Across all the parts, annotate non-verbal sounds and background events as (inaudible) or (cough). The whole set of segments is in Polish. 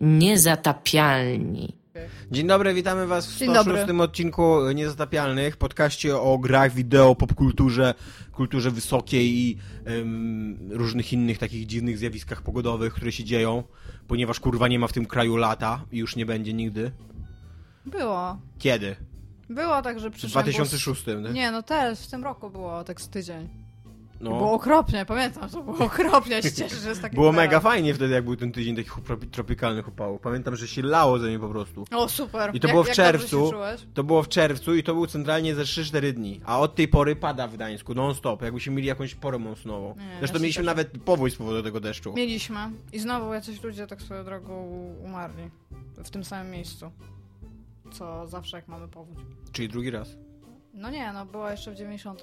Niezatapialni. Dzień dobry, witamy Was w Dzień 106 dobry. odcinku Niezatapialnych, podcaście o grach wideo, popkulturze, kulturze wysokiej i em, różnych innych takich dziwnych zjawiskach pogodowych, które się dzieją, ponieważ kurwa nie ma w tym kraju lata i już nie będzie nigdy. Było. Kiedy? Było tak, że W przyszedłem... 2006, nie? Nie, no teraz, w tym roku było tak z tydzień. No. Było okropnie, pamiętam, to było okropnie, się cieszę, że jest taki Było mega fajnie wtedy, jak był ten tydzień takich tropikalnych upałów. Pamiętam, że się lało ze mnie po prostu. O, super. I to jak, było w czerwcu. To było w czerwcu i to był centralnie ze 3-4 dni. A od tej pory pada w Gdańsku non-stop, jakbyśmy mieli jakąś porę monsunową. Nie, Zresztą ja mieliśmy nawet powój z powodu tego deszczu. Mieliśmy. I znowu jacyś ludzie tak swoją drogą umarli. W tym samym miejscu. Co zawsze jak mamy powódź. Czyli drugi raz. No nie, no była jeszcze w 90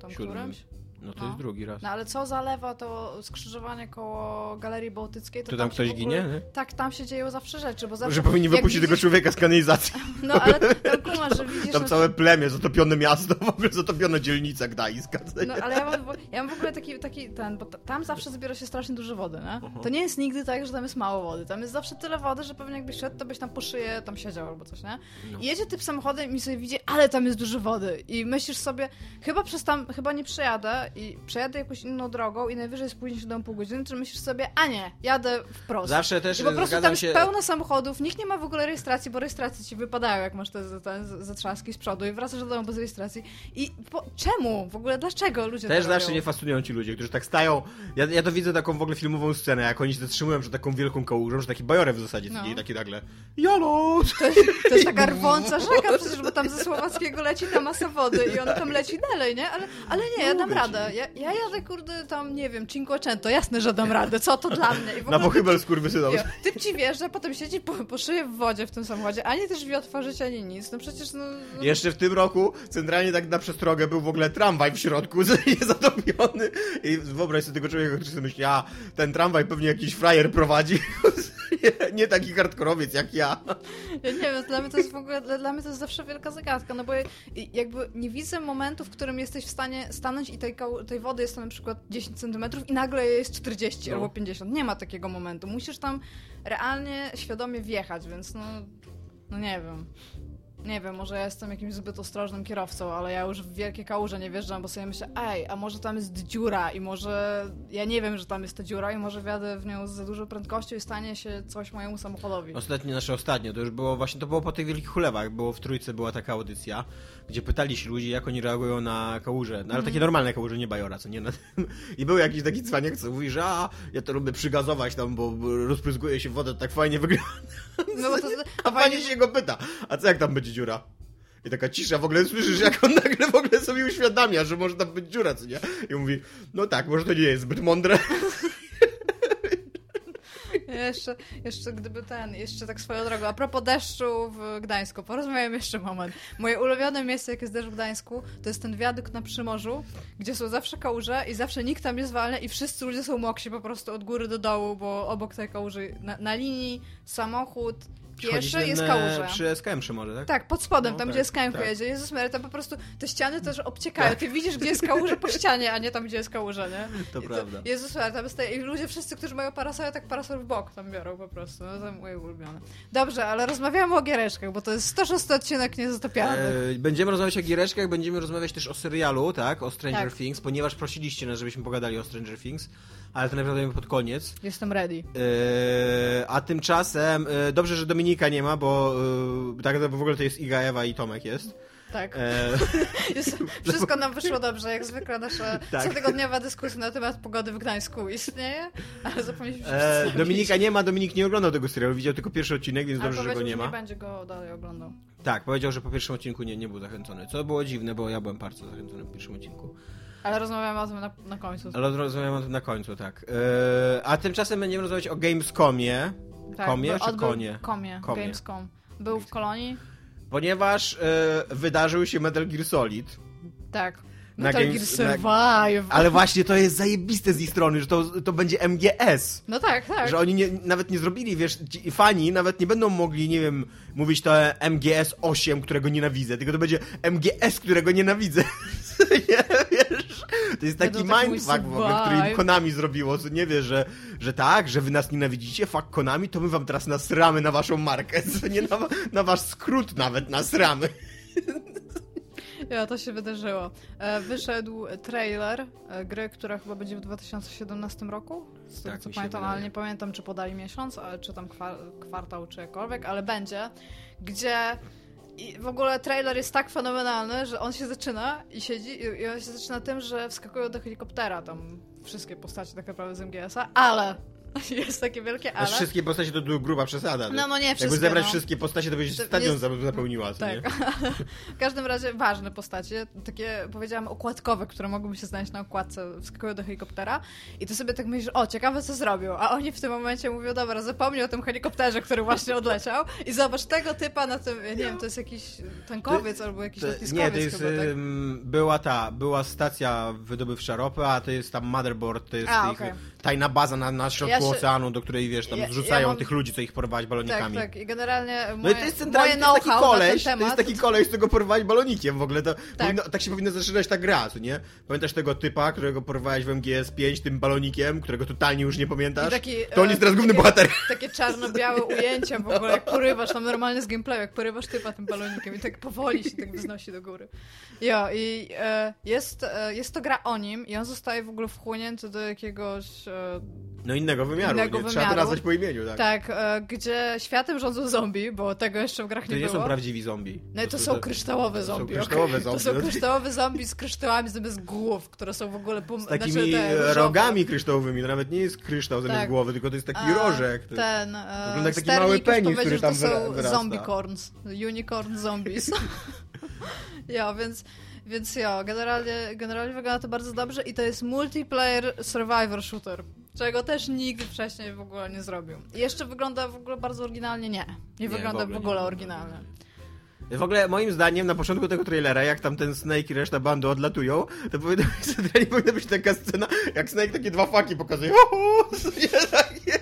tam Siódmym. którymś. No to No. jest drugi raz. No ale co zalewa to skrzyżowanie koło Galerii Bałtyckiej, to, To tam się ktoś ogóle- ginie, nie? Tak, tam się dzieją zawsze rzeczy, bo zawsze... Że powinni wypuścić tego widzisz- człowieka z kanalizacji. (laughs) No ale (laughs) tam kumasz, że widzisz... Tam na całe plemię, zatopione miasto, (laughs) w ogóle zatopiona dzielnica gdańska. No ale ja mam, ja mam w ogóle taki, taki ten, bo ta- tam zawsze zbiera się strasznie dużo wody, nie? To nie jest nigdy tak, że tam jest mało wody. Tam jest zawsze tyle wody, że pewnie jakbyś szedł, to byś tam po szyję tam siedział albo coś, nie? I jedzie typ samochodem i sobie widzi, ale tam jest dużo wody. I myślisz sobie, chyba przez tam, chyba nie przejadę i przejadę jakąś inną drogą i najwyżej spóźnię się do pół godziny, czy myślisz sobie, a nie, jadę wprost. Zawsze też I po prostu tam jest się... pełno samochodów, nikt nie ma w ogóle rejestracji, bo rejestracje ci wypadają, jak masz te, te zatrzaski z przodu i wracasz do domu bez rejestracji. I po, czemu? W ogóle dlaczego ludzie Też to zawsze robią? nie fascynują ci ludzie, którzy tak stają. Ja, ja to widzę taką w ogóle filmową scenę, jak oni się zatrzymują przed taką wielką kałużą, że taki bajorew w zasadzie No. no. i taki nagle Jolo! To jest, to jest taka (laughs) rwąca rzeka przecież, bo tam ze Słowackiego leci ta masa wody i on tam leci dalej, nie? Ale, ale nie, ja dam ci. Radę. Ja, ja jadę, kurde, tam, nie wiem, Cinquecento, jasne, że dam radę. Co to dla mnie? Na pochybel skurwysynom. Jo, Typ ci wjeżdża, potem siedzi po, po szyję w wodzie w tym samochodzie, ani też drzwi otworzyć, ani nic. No przecież, no... no Jeszcze w tym roku centralnie tak na przestrogę był w ogóle tramwaj w środku, (laughs) niezatopiony. I wyobraź sobie tego człowieka, który sobie myśli, a ten tramwaj pewnie jakiś frajer prowadzi. (laughs) nie, nie taki hardkorowiec jak ja. Ja nie wiem, dla mnie to jest w ogóle, dla, mnie to jest zawsze wielka zagadka, no bo jakby nie widzę momentu, w którym jesteś w stanie stanąć i tej, tej wody jest tam na przykład 10 centymetrów i nagle jest 40 No. albo 50. Nie ma takiego momentu. Musisz tam realnie, świadomie wjechać, więc no, no nie wiem. Nie wiem, może ja jestem jakimś zbyt ostrożnym kierowcą, ale ja już w wielkie kałuże nie wjeżdżam, bo sobie myślę, ej, a może tam jest dziura i może ja nie wiem, że tam jest ta dziura i może wjadę w nią z za dużą prędkością i stanie się coś mojemu samochodowi. Ostatnie, nasze ostatnie, to już było właśnie, to było po tych wielkich chulewach, było w Trójce była taka audycja, gdzie pytali się ludzi, jak oni reagują na kałuże, no ale takie normalne kałuże, nie bajora, co nie? Na (laughs) tym. I był jakiś taki cwaniak, co mówi, że a, ja to lubię przygazować tam, bo rozpryzguje się wodę, to tak fajnie (laughs) wygląda. No bo to, A pani się go pyta, a co jak tam będzie dziura? I taka cisza, w ogóle słyszysz, jak on nagle w ogóle sobie uświadamia, że może tam być dziura, co nie? I mówi, no tak, może to nie jest zbyt mądre. Jeszcze, jeszcze gdyby ten, jeszcze tak swoją drogą, a propos deszczu w Gdańsku, porozmawiam jeszcze moment. Moje ulubione miejsce, jak jest deszcz w Gdańsku, to jest ten wiadukt na Przymorzu, gdzie są zawsze kałuże i zawsze nikt tam nie zwalnia i wszyscy ludzie są mokrzy po prostu od góry do dołu, bo obok tej kałuży, na, na linii samochód, pieszy jest kałuża. Przy SKM może, tak? Tak, pod spodem, No tam tak, gdzie SKM tak. jedzie. Jezus Mary, tam po prostu te ściany też obciekają. Ty widzisz, gdzie jest kałuża po (laughs) ścianie, a nie tam, gdzie jest kałuża, nie? To I prawda. Jezus Mary, tam jest te, i ludzie wszyscy, którzy mają parasole, tak parasol w bok tam biorą po prostu. No to moje ulubione. Dobrze, ale rozmawiamy o giereczkach, bo to jest 106 odcinek niezatopialny. E, będziemy rozmawiać o giereczkach, będziemy rozmawiać też o serialu, tak? O Stranger Tak. Things, ponieważ prosiliście nas, żebyśmy pogadali o Stranger Things, ale to naprawdę pod koniec. Jestem ready. E, a tymczasem, e, dobrze, że Dominika nie ma, bo e, tak naprawdę w ogóle to jest Iga, Ewa i Tomek jest. Tak. (laughs) Wszystko nam wyszło dobrze, jak zwykle nasza (laughs) Tak. cotygodniowa dyskusja na temat pogody w Gdańsku istnieje, ale zapomnieliśmy e. Dominika nie ma, Dominik nie oglądał tego serialu, widział tylko pierwszy odcinek, więc Ale dobrze, że go nie ma. nie będzie go dalej oglądał. Tak, powiedział, że po pierwszym odcinku nie, nie był zachęcony, co było dziwne, bo ja byłem bardzo zachęcony po pierwszym odcinku. Ale rozmawiamy o tym na, na końcu. Ale rozmawiamy o tym na końcu, tak. E, a tymczasem będziemy rozmawiać o Gamescomie, komie bo czy konie? Komie, Komie. Gamescom. Był w kolonii? ponieważ e, wydarzył się Metal Gear Solid. Tak. Na Metal Gear Games- na- Survive. Ale właśnie to jest zajebiste z ich strony, że to, to będzie MGS. No tak, tak. Że oni nie, nawet nie zrobili, wiesz, fani nawet nie będą mogli, nie wiem, mówić to MGS 8, którego nienawidzę, tylko to będzie MGS, którego nienawidzę. (laughs) To jest taki mindfuck w ogóle, który im Konami zrobiło, co nie wie, że, że tak, że wy nas nienawidzicie, fuck Konami, to my wam teraz nasramy na waszą markę, (laughs) co nie na, na wasz skrót nawet nasramy. (laughs) Ja, to się wydarzyło. E, wyszedł trailer e, gry, która chyba będzie w 2017 roku. Z tego tak, co pamiętam, ale nie pamiętam, czy podali miesiąc, czy tam kwartał, czy jakkolwiek, ale będzie, gdzie i w ogóle trailer jest tak fenomenalny, że on się zaczyna i siedzi i on się zaczyna tym, że wskakują do helikoptera tam wszystkie postacie tak naprawdę z MGS-a, ale (laughs) Jest takie wielkie ale. Wszystkie postacie to gruba przesada. No, no nie wszystkie. Jakby zebrać no. wszystkie postacie, to byś stadion jest... zapełniła. Tak. Nie? (laughs) w każdym razie ważne postacie, takie powiedziałam okładkowe, które mogłyby się znaleźć na okładce, wskakują do helikoptera i ty sobie tak myślisz, o ciekawe co zrobił, a oni w tym momencie mówią, dobra, zapomnij o tym helikopterze, który właśnie odleciał i zobacz tego typa na tym, nie wiem, to jest jakiś tankowiec to, albo jakiś lotniskowiec Nie, to jest, chyba, tak? była ta, była stacja wydobywcza ropy, a to jest tam motherboard, to jest a, ich okay. Tajna baza na, na środku ja się... oceanu, do której, wiesz, tam ja, zrzucają ja mam... tych ludzi, co ich porwali balonikami. Tak, tak. I generalnie moje, no i to jest centralnie to jest taki koleś, to jest taki koleś, którego porwali balonikiem w ogóle. To tak. Powinno, tak się powinna zaczynać ta gra, co nie? Pamiętasz tego typa, którego porwałeś w MGS5 tym balonikiem, którego totalnie już nie pamiętasz? Taki, to on jest teraz główny bohater. Takie czarno-białe ujęcia w ogóle, jak porywasz tam normalnie z gameplayu, jak porywasz typa tym balonikiem i tak powoli się tak wznosi do góry. Jo, i e, jest, e, jest to gra o nim i on zostaje w ogóle wchłonięty do jakiegoś... E, no innego wymiaru, innego nie? Wymiaru. trzeba to nazwać po imieniu, tak. Tak, e, gdzie światem rządzą zombie, bo tego jeszcze w grach nie, nie było. To nie są prawdziwi zombie. No i to, to są kryształowe zombie. To są kryształowe okay. zombie. To są kryształowe zombie z kryształami zamiast głów, które są w ogóle... Pom- z takimi znaczy rogami kryształowymi, to nawet nie jest kryształ zamiast tak. głowy, tylko to jest taki rożek. Ten, e, Wygląda jak taki mały penis, który tam to są wyrasta. zombie corns, unicorn zombies. (laughs) ja, więc... Więc ja, generalnie, generalnie wygląda to bardzo dobrze i to jest multiplayer survivor shooter, czego też nigdy wcześniej w ogóle nie zrobił. I jeszcze wygląda w ogóle bardzo oryginalnie? Nie. Nie, nie wygląda w ogóle, w ogóle oryginalnie. W ogóle moim zdaniem na początku tego trailera, jak tam ten Snake i reszta bandy odlatują, to powinna być, (laughs) powinna być taka scena, jak Snake takie dwa faki pokazuje. Uhu, (laughs) nie, takie,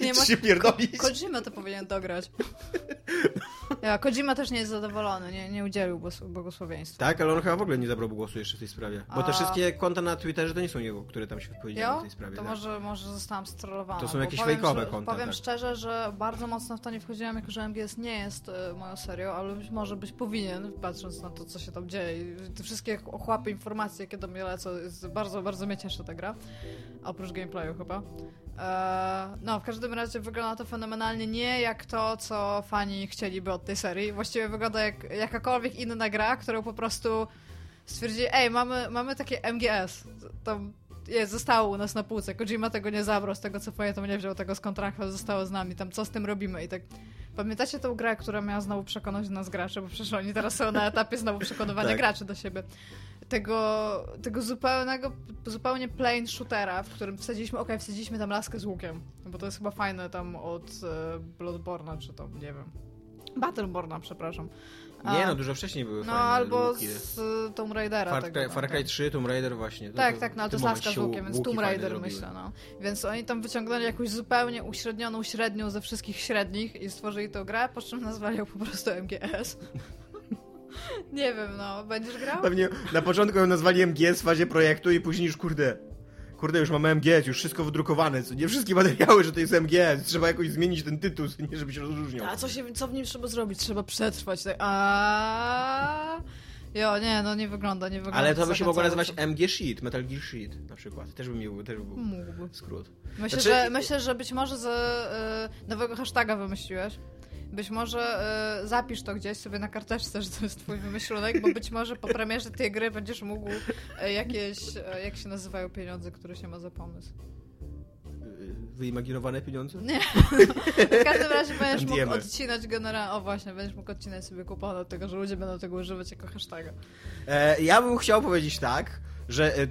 nie ma, się pierdolić. Ko Kojima to powinien dograć. (laughs) Ja, Kojima też nie jest zadowolony, nie, nie udzielił błogosławieństwa. Tak, ale on chyba w ogóle nie zabrał głosu jeszcze w tej sprawie. Bo A... te wszystkie konta na Twitterze to nie są jego, które tam się wypowiedziały w tej sprawie. To tak? może, może zostałam strollowana. To są jakieś fejkowe konta. Powiem tak. szczerze, że bardzo mocno w to nie wchodziłam, jako że MGS nie jest y, moją serią, ale być może być powinien, patrząc na to, co się tam dzieje. Te wszystkie ochłapy informacji, jakie do mnie lecą, jest bardzo, bardzo mnie cieszy ta gra. Oprócz gameplayu chyba. Eee, no, w każdym razie wygląda to fenomenalnie nie jak to, co fani chcieliby od tej serii. Właściwie wygląda jak jakakolwiek inna gra, którą po prostu stwierdzili, ej, mamy, mamy takie MGS. To jest, zostało u nas na półce. Kojima tego nie zabrał, z tego co pamiętam, nie wziął tego z kontraktu, zostało z nami. Tam co z tym robimy? I tak Pamiętacie tą grę, która miała znowu przekonać nas graczy, bo przecież oni teraz są na etapie znowu przekonywania (laughs) tak. graczy do siebie. Tego, tego zupełnego, zupełnie plain shootera, w którym wsadziliśmy, okej, okay, wsadziliśmy tam laskę z łukiem, bo to jest chyba fajne tam od e, Bloodborne'a, czy to, nie wiem, Battleborna, przepraszam. Nie, no dużo wcześniej były No fajne albo luki. z Tomb Raidera. Far, tego, Far Cry 3, Tomb Raider właśnie. tak, tak, no ale to jest laska z łukiem, więc Tomb Raider myślę, no. Więc oni tam wyciągnęli jakąś zupełnie uśrednioną średnią ze wszystkich średnich i stworzyli tę grę, po czym nazwali ją po prostu MGS. (laughs) Nie wiem, no. Będziesz grał? Pewnie na początku ją nazwali MGS w fazie projektu i później już, kurde, kurde, już mamy MGS, już wszystko wydrukowane, co nie wszystkie materiały, że to jest MGS, trzeba jakoś zmienić ten tytuł, (laughs) nie, żeby się rozróżniał. A co, się, co w nim trzeba zrobić? Trzeba przetrwać. Tak. A. Jo, nie, no nie wygląda, nie wygląda. Ale to by się mogło nazywać MG Sheet, Metal Gear Sheet na przykład. Też by miał, też by był Mógłby. skrót. Myślę, znaczy... że, myślę, że być może z y, nowego hashtaga wymyśliłeś. Być może y, zapisz to gdzieś sobie na karteczce, że to jest twój wymyślonek, bo być może po premierze tej gry będziesz mógł y, jakieś, y, jak się nazywają pieniądze, które się ma za pomysł wyimaginowane pieniądze? Nie. (laughs) w każdym razie będziesz mógł odcinać generalnie. O właśnie, będziesz mógł odcinać sobie kupon od tego, że ludzie będą tego używać jako hashtaga. E, ja bym chciał powiedzieć tak, że e,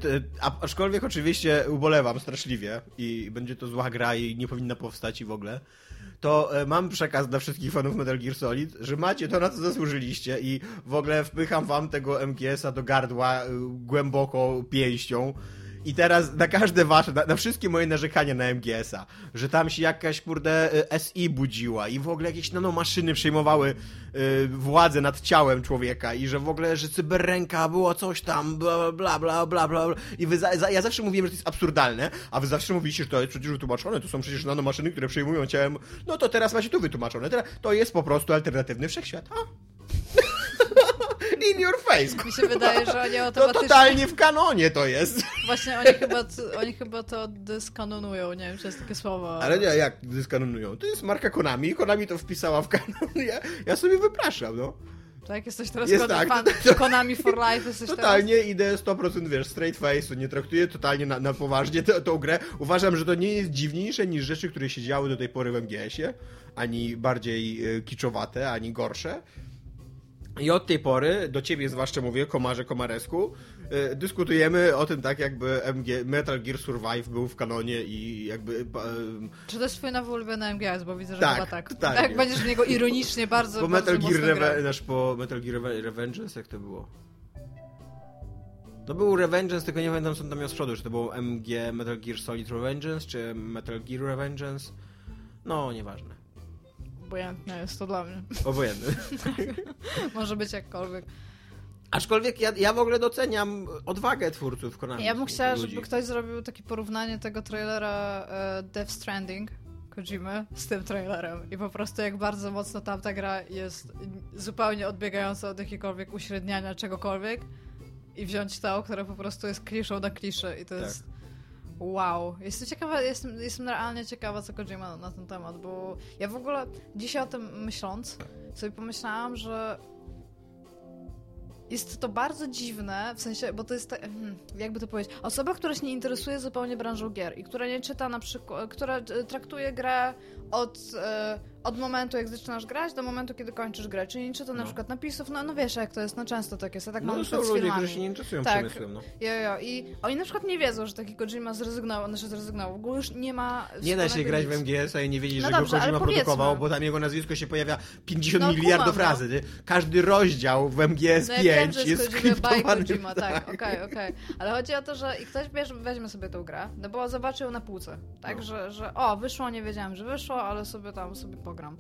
aczkolwiek oczywiście ubolewam straszliwie i będzie to zła gra i nie powinna powstać i w ogóle, to e, mam przekaz dla wszystkich fanów Metal Gear Solid, że macie to, na co zasłużyliście i w ogóle wpycham wam tego MGS-a do gardła e, głęboko pięścią I teraz na każde wasze, na, na wszystkie moje narzekania na MGS-a, że tam się jakaś, kurde, y, SI budziła i w ogóle jakieś nanomaszyny przejmowały y, władzę nad ciałem człowieka i że w ogóle, że cyberręka było coś tam, bla, bla, bla, bla, bla, bla. I wy za, za, ja zawsze mówiłem, że to jest absurdalne, a wy zawsze mówiliście, że to jest przecież wytłumaczone, to są przecież nanomaszyny, które przejmują ciałem. No to teraz macie tu wytłumaczone. To jest po prostu alternatywny wszechświat. A? (laughs) In your face. Mi się wydaje, że oni To automatycznie... totalnie w kanonie to jest. Właśnie oni chyba, oni chyba to dyskanonują, nie wiem, czy jest takie słowo. Ale nie, jak dyskanują? To jest marka Konami, Konami to wpisała w kanon, ja, ja sobie wypraszam, no. Tak, jesteś teraz Jest tak. fan Konami for Life, jesteś Totalnie idę 100% wiesz, straight face, nie traktuję totalnie na, na poważnie tę tą grę. Uważam, że to nie jest dziwniejsze niż rzeczy, które się działy do tej pory w MGS-ie, ani bardziej e, kiczowate, ani gorsze. I od tej pory, do ciebie zwłaszcza mówię, komarze komaresku, e, dyskutujemy o tym tak, jakby MG, Metal Gear Survive był w kanonie i jakby... teraz. Czy to jest twój nowy ulubiony MGS, bo widzę, że Tak, chyba tak. totalnie. Tak, będziesz w niego ironicznie (laughs) bardzo, po bardzo Metal Gear. Reve- po Metal Gear Reve- Revengeance, jak to było? To był Revengeance, tylko nie pamiętam co tam miał z przodu, czy to było MG Metal Gear Solid Revengeance, czy Metal Gear Revengeance. No, nieważne. Obojętne jest to dla mnie. Obojętne. (laughs) Może być jakkolwiek. Aczkolwiek ja, ja w ogóle doceniam odwagę twórców Konami. Ja bym chciała, ludzi. żeby ktoś zrobił takie porównanie tego trailera e, Death Stranding Kojimy z tym trailerem i po prostu jak bardzo mocno tamta gra jest zupełnie odbiegająca od jakiegokolwiek uśredniania czegokolwiek i wziąć to, które po prostu jest kliszą na kliszę i to Tak. jest wow. Jestem ciekawa, jestem, jestem realnie ciekawa, co Kojima na ten temat, bo ja w ogóle dzisiaj o tym myśląc sobie pomyślałam, że jest to bardzo dziwne, w sensie, bo to jest, ta, hmm, jakby to powiedzieć, osoba, która się nie interesuje zupełnie branżą gier i która nie czyta na przykład, która e, traktuje grę od, e, od momentu, jak zaczynasz grać, do momentu, kiedy kończysz grę, czyli nie czyta na No. przykład napisów, no, no wiesz jak to jest, no często tak jest, ja tak mam No na są ludzie, którzy się nie interesują Tak. przemysłem, no. Jo, jo, i oni na przykład nie wiedzą, że taki Kojima zrezygnował, znaczy zrezygnował, w ogóle już nie ma Nie da się grać w. MGS-a i nie wiedzieć, No że dobrze, go Kojima produkował, bo tam jego nazwisko się pojawia 50 No, miliardów kumam, no. razy. nie? Każdy rozdział w MGS No 5 ja wiem, że jest Kojima. Kojima, tak, okej, okej. Ale chodzi o to, że i ktoś bierze, weźmie sobie tą grę, no bo zobaczy ją na półce, tak, No. że, że o, wyszło, nie wiedziałem, że wyszło, ale sobie tam sobie pogram.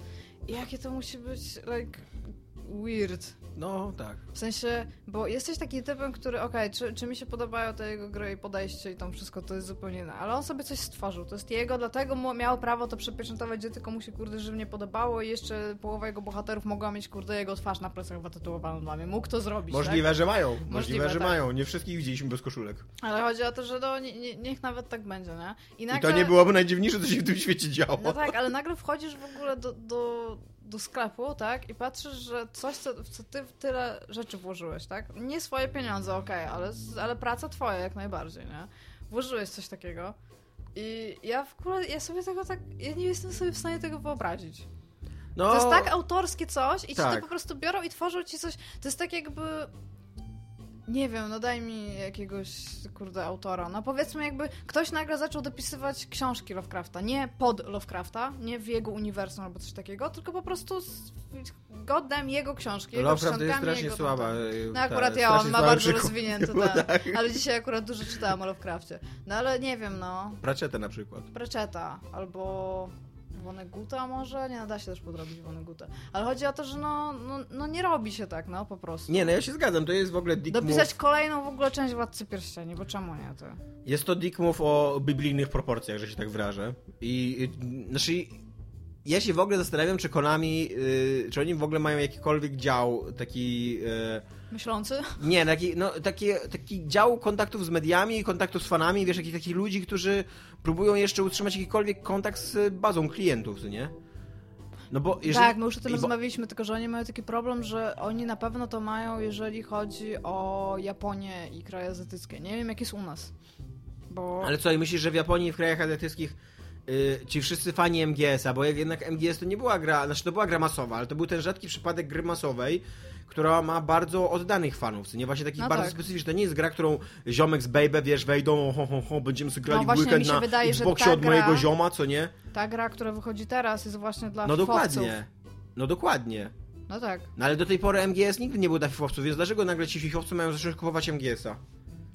I jakie to musi być, like, weird. No, tak. W sensie, bo jesteś takim typem, który, okej, czy, czy mi się podobają te jego gry i podejście i tam wszystko, to jest zupełnie inne, ale on sobie coś stworzył, to jest jego, dlatego miał prawo to przepieczętować, gdzie tylko mu się, kurde, żywnie podobało i jeszcze połowa jego bohaterów mogła mieć, kurde, jego twarz na plecach wytatuowaną dla mnie. Mógł to zrobić, tak? Możliwe, że mają. Możliwe, Możliwe, że tak. mają. Nie wszystkich widzieliśmy bez koszulek. Ale chodzi o to, że no, nie, nie, niech nawet tak będzie, nie? I nagle- to nie byłoby najdziwniejsze, co się w tym świecie działo. No tak, ale nagle wchodzisz w ogóle do, do, do sklepu, tak? I patrzysz, że coś, co, w co ty tyle rzeczy włożyłeś, tak? Nie swoje pieniądze, okej, ale, ale praca twoja jak najbardziej, nie? Włożyłeś coś takiego. I ja w ogóle, ja sobie tego tak, ja nie jestem sobie w stanie tego wyobrazić. No, To jest tak autorskie coś i ci to tak. po prostu biorą i tworzą ci coś. To jest tak jakby. Nie wiem, no daj mi jakiegoś, kurde, autora. No powiedzmy jakby ktoś nagle zaczął dopisywać książki Lovecrafta. Nie pod Lovecrafta, nie w jego uniwersum albo coś takiego, tylko po prostu z, godem jego książki. Jego Lovecraft jest strasznie słaba. y, No ta, akurat ja, strasznie on ma bardzo rozwinięty ten. (laughs) tak. Ale dzisiaj akurat dużo czytałam o Lovecrafcie. No ale nie wiem, no. Pratchetta na przykład. Pratchetta albo Woneguta może? Nie, no, da się też podrobić Woneguta. Ale chodzi o to, że no, no, no nie robi się tak, no po prostu. Nie, no ja się zgadzam, to jest w ogóle dick Dopisać move. kolejną w ogóle część Władcy Pierścieni, bo czemu nie to? Jest to dick move o biblijnych proporcjach, że się tak wyrażę. I, y, znaczy, ja się w ogóle zastanawiam, czy Konami, y, czy oni w ogóle mają jakikolwiek dział taki... Y, Myślący? Nie, taki, no, taki, taki dział kontaktów z mediami, kontaktów z fanami, wiesz, jakich takich ludzi, którzy próbują jeszcze utrzymać jakikolwiek kontakt z bazą klientów, nie? No bo jeżeli... tak, my już o tym bo- rozmawialiśmy, tylko że oni mają taki problem, że oni na pewno to mają, jeżeli chodzi o Japonię i kraje azjatyckie. Nie wiem, jak jest u nas. Bo... Ale co, i myślisz, że w Japonii i w krajach azjatyckich y, ci wszyscy fani MGS-a, bo jednak MGS to nie była gra, znaczy to była gra masowa, ale to był ten rzadki przypadek gry masowej, która ma bardzo oddanych fanów, nie właśnie takich No bardzo tak. specyficznych. To nie jest gra, którą ziomek z Baby, wiesz, wejdą, ho, ho, ho, będziemy sobie grali No w właśnie, weekend na wydaje, że Xboxie od mojego gra- zioma, co nie? Ta gra, która wychodzi teraz jest właśnie dla No dokładnie. No dokładnie. No tak. No ale do tej pory MGS nigdy nie był dla fifowców, więc dlaczego nagle ci fifowcy mają zacząć kupować MGS-a?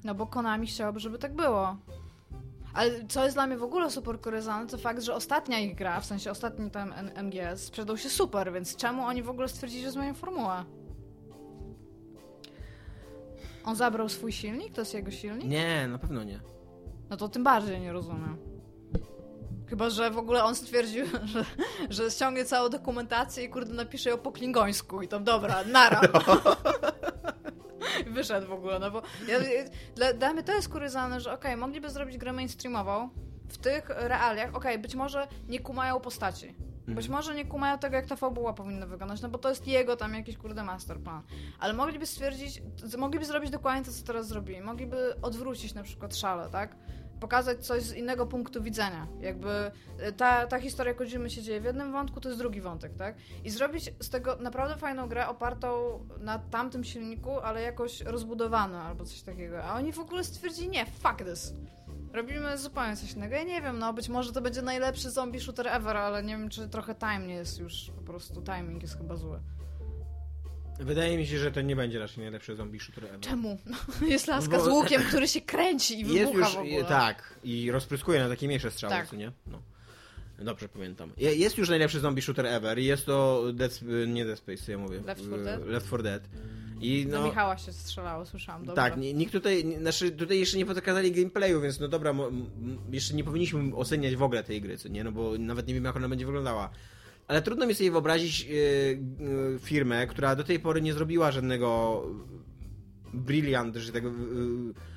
No bo Konami chciałoby, żeby tak było. Ale co jest dla mnie w ogóle super kuriozalne, to fakt, że ostatnia ich gra, w sensie ostatni tam MGS, sprzedał się super, więc czemu oni w ogóle stwierdzili, że zmienią formułę? On zabrał swój silnik? To jest jego silnik? Nie, na pewno nie. No to tym bardziej nie rozumiem. Chyba, że w ogóle on stwierdził, (laughs) że, że ściągnie całą dokumentację i kurde napisze ją po klingońsku i to dobra, nara. No. (laughs) (laughs) Wyszedł w ogóle, no bo ja, dla, dla mnie to jest kuriozalne, że okej, okay, mogliby zrobić grę mainstreamową w tych realiach, okej, okay, być może nie kumają postaci. Być mhm. może nie kumają tego, jak ta fabuła powinna wyglądać, no bo to jest jego tam jakiś kurde masterplan. Ale mogliby stwierdzić, mogliby zrobić dokładnie to, co teraz zrobili. Mogliby odwrócić na przykład szale, tak? Pokazać coś z innego punktu widzenia. Jakby e, ta, ta historia Kojimy się dzieje w jednym wątku, to jest drugi wątek, tak? I zrobić z tego naprawdę fajną grę opartą na tamtym silniku, ale jakoś rozbudowaną albo coś takiego. A oni w ogóle stwierdzili, nie, fuck this. Robimy zupełnie coś innego. Ja nie wiem, no być może to będzie najlepszy zombie shooter ever, ale nie wiem, czy trochę time nie jest już, po prostu timing jest chyba zły. Wydaje mi się, że to nie będzie raczej najlepszy zombie shooter ever. Czemu? No, (laughs) jest laska Bo... z łukiem, który się kręci i (laughs) wybucha jest już. Tak, i rozpryskuje na takie mniejsze strzały, tak. co nie? No. Dobrze pamiętam. Jest już najlepszy zombie shooter ever i jest to Dead, nie Dead Space, ja mówię. Left 4 Dead? Left 4 Dead. I no, Do Michała się strzelało, słyszałam. Dobrze. Tak, nikt tutaj, znaczy tutaj jeszcze nie pokazali gameplayu, więc no dobra, jeszcze nie powinniśmy oceniać w ogóle tej gry, co nie? No bo nawet nie wiem, jak ona będzie wyglądała. Ale trudno mi sobie wyobrazić yy, yy, firmę, która do tej pory nie zrobiła żadnego brilliant, że tego yy,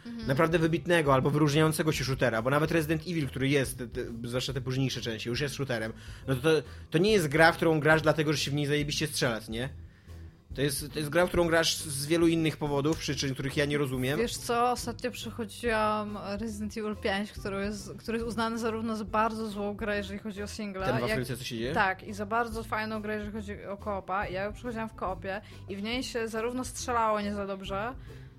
mhm. naprawdę wybitnego albo wyróżniającego się shootera, bo nawet Resident Evil, który jest, te, zwłaszcza te późniejsze części, już jest shooterem, no to, to nie jest gra, w którą grasz dlatego, że się w niej zajebiście strzelać, nie? To jest, to jest gra, którą grasz z wielu innych powodów, przyczyn, których ja nie rozumiem. Wiesz co, ostatnio przechodziłam Resident Evil 5, który jest, który jest uznany zarówno za bardzo złą grę, jeżeli chodzi o single. Ten w Afryce, jak, co się dzieje? Tak, i za bardzo fajną grę, jeżeli chodzi o koopa. Ja ją przechodziłam w koopie i w niej się zarówno strzelało nie za dobrze,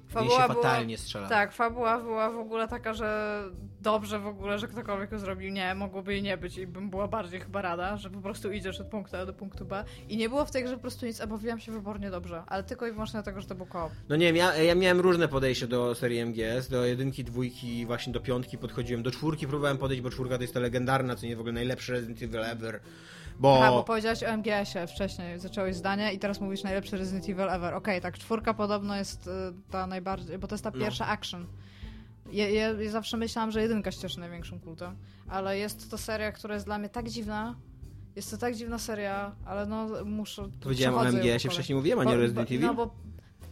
Fabuła się fatalnie była, strzela. Tak, fabuła była w ogóle taka, że dobrze w ogóle, że ktokolwiek to zrobił. Nie, mogłoby jej nie być i bym była bardziej chyba rada, że po prostu idziesz od punktu A do punktu B. I nie było w tej grze po prostu nic, a bawiłam się wybornie dobrze. Ale tylko i wyłącznie dlatego, że to był koop. No nie, ja, ja miałem różne podejście do serii MGS. Do jedynki, dwójki, właśnie do piątki podchodziłem. Do czwórki próbowałem podejść, bo czwórka to jest to legendarna, co nie w ogóle najlepszy Resident Evil ever. Bo... Aha, bo powiedziałeś o MGS-ie wcześniej, zacząłeś zdanie i teraz mówisz najlepszy Resident Evil ever. Okej, okay, tak, czwórka podobno jest y, ta najbardziej, bo to jest ta no. pierwsza action. Ja, ja, ja, zawsze myślałam, że jedynka cieszy największym kultem, ale jest to seria, która jest dla mnie tak dziwna. Jest to tak dziwna seria, ale no muszę... Powiedziałem o MGS-ie, wcześniej mówiłem, a nie Resident Evil? No bo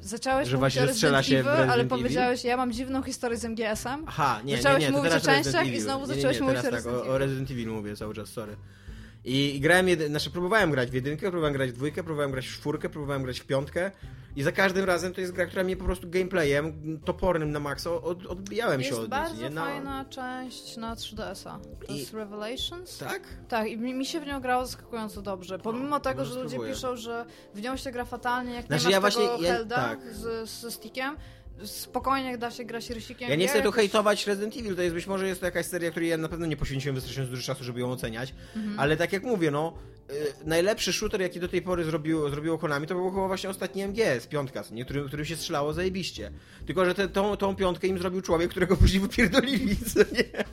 zacząłeś że właśnie strzela się Evil, ale powiedziałeś, ja mam dziwną historię z MGS-em. Aha, nie, zacząłeś nie, nie, mówić o częściach i znowu zacząłeś mówić o tak, Resident Evil. O, o Resident Evil mówię cały czas, sorry. I grałem, jedy... znaczy próbowałem grać w jedynkę, próbowałem grać w dwójkę, próbowałem grać w czwórkę, próbowałem grać w piątkę i za każdym razem to jest gra, która mnie po prostu gameplayem topornym na maksa od, odbijałem jest się od bardzo nie? fajna część na 3DS-a. To I... jest Revelations? Tak? Tak, i mi, się w nią grało zaskakująco dobrze. Pomimo no, tego, że ludzie piszą, że w nią się gra fatalnie, jak znaczy, nie masz ja właśnie, tego ja, Helda tak. z, ze stickiem, spokojnie da się grać rysikiem. Ja nie chcę tu hejtować Resident Evil, to jest być może jest to jakaś seria, której ja na pewno nie poświęciłem wystarczająco dużo czasu, żeby ją oceniać, mhm. ale tak jak mówię, no y, najlepszy shooter, jaki do tej pory zrobiło, zrobiło Konami, to był chyba właśnie ostatni MGS, piątka? Którym, którym się strzelało zajebiście. Tylko, że te, tą, tą piątkę im zrobił człowiek, którego później wypierdolili, (laughs) co nie?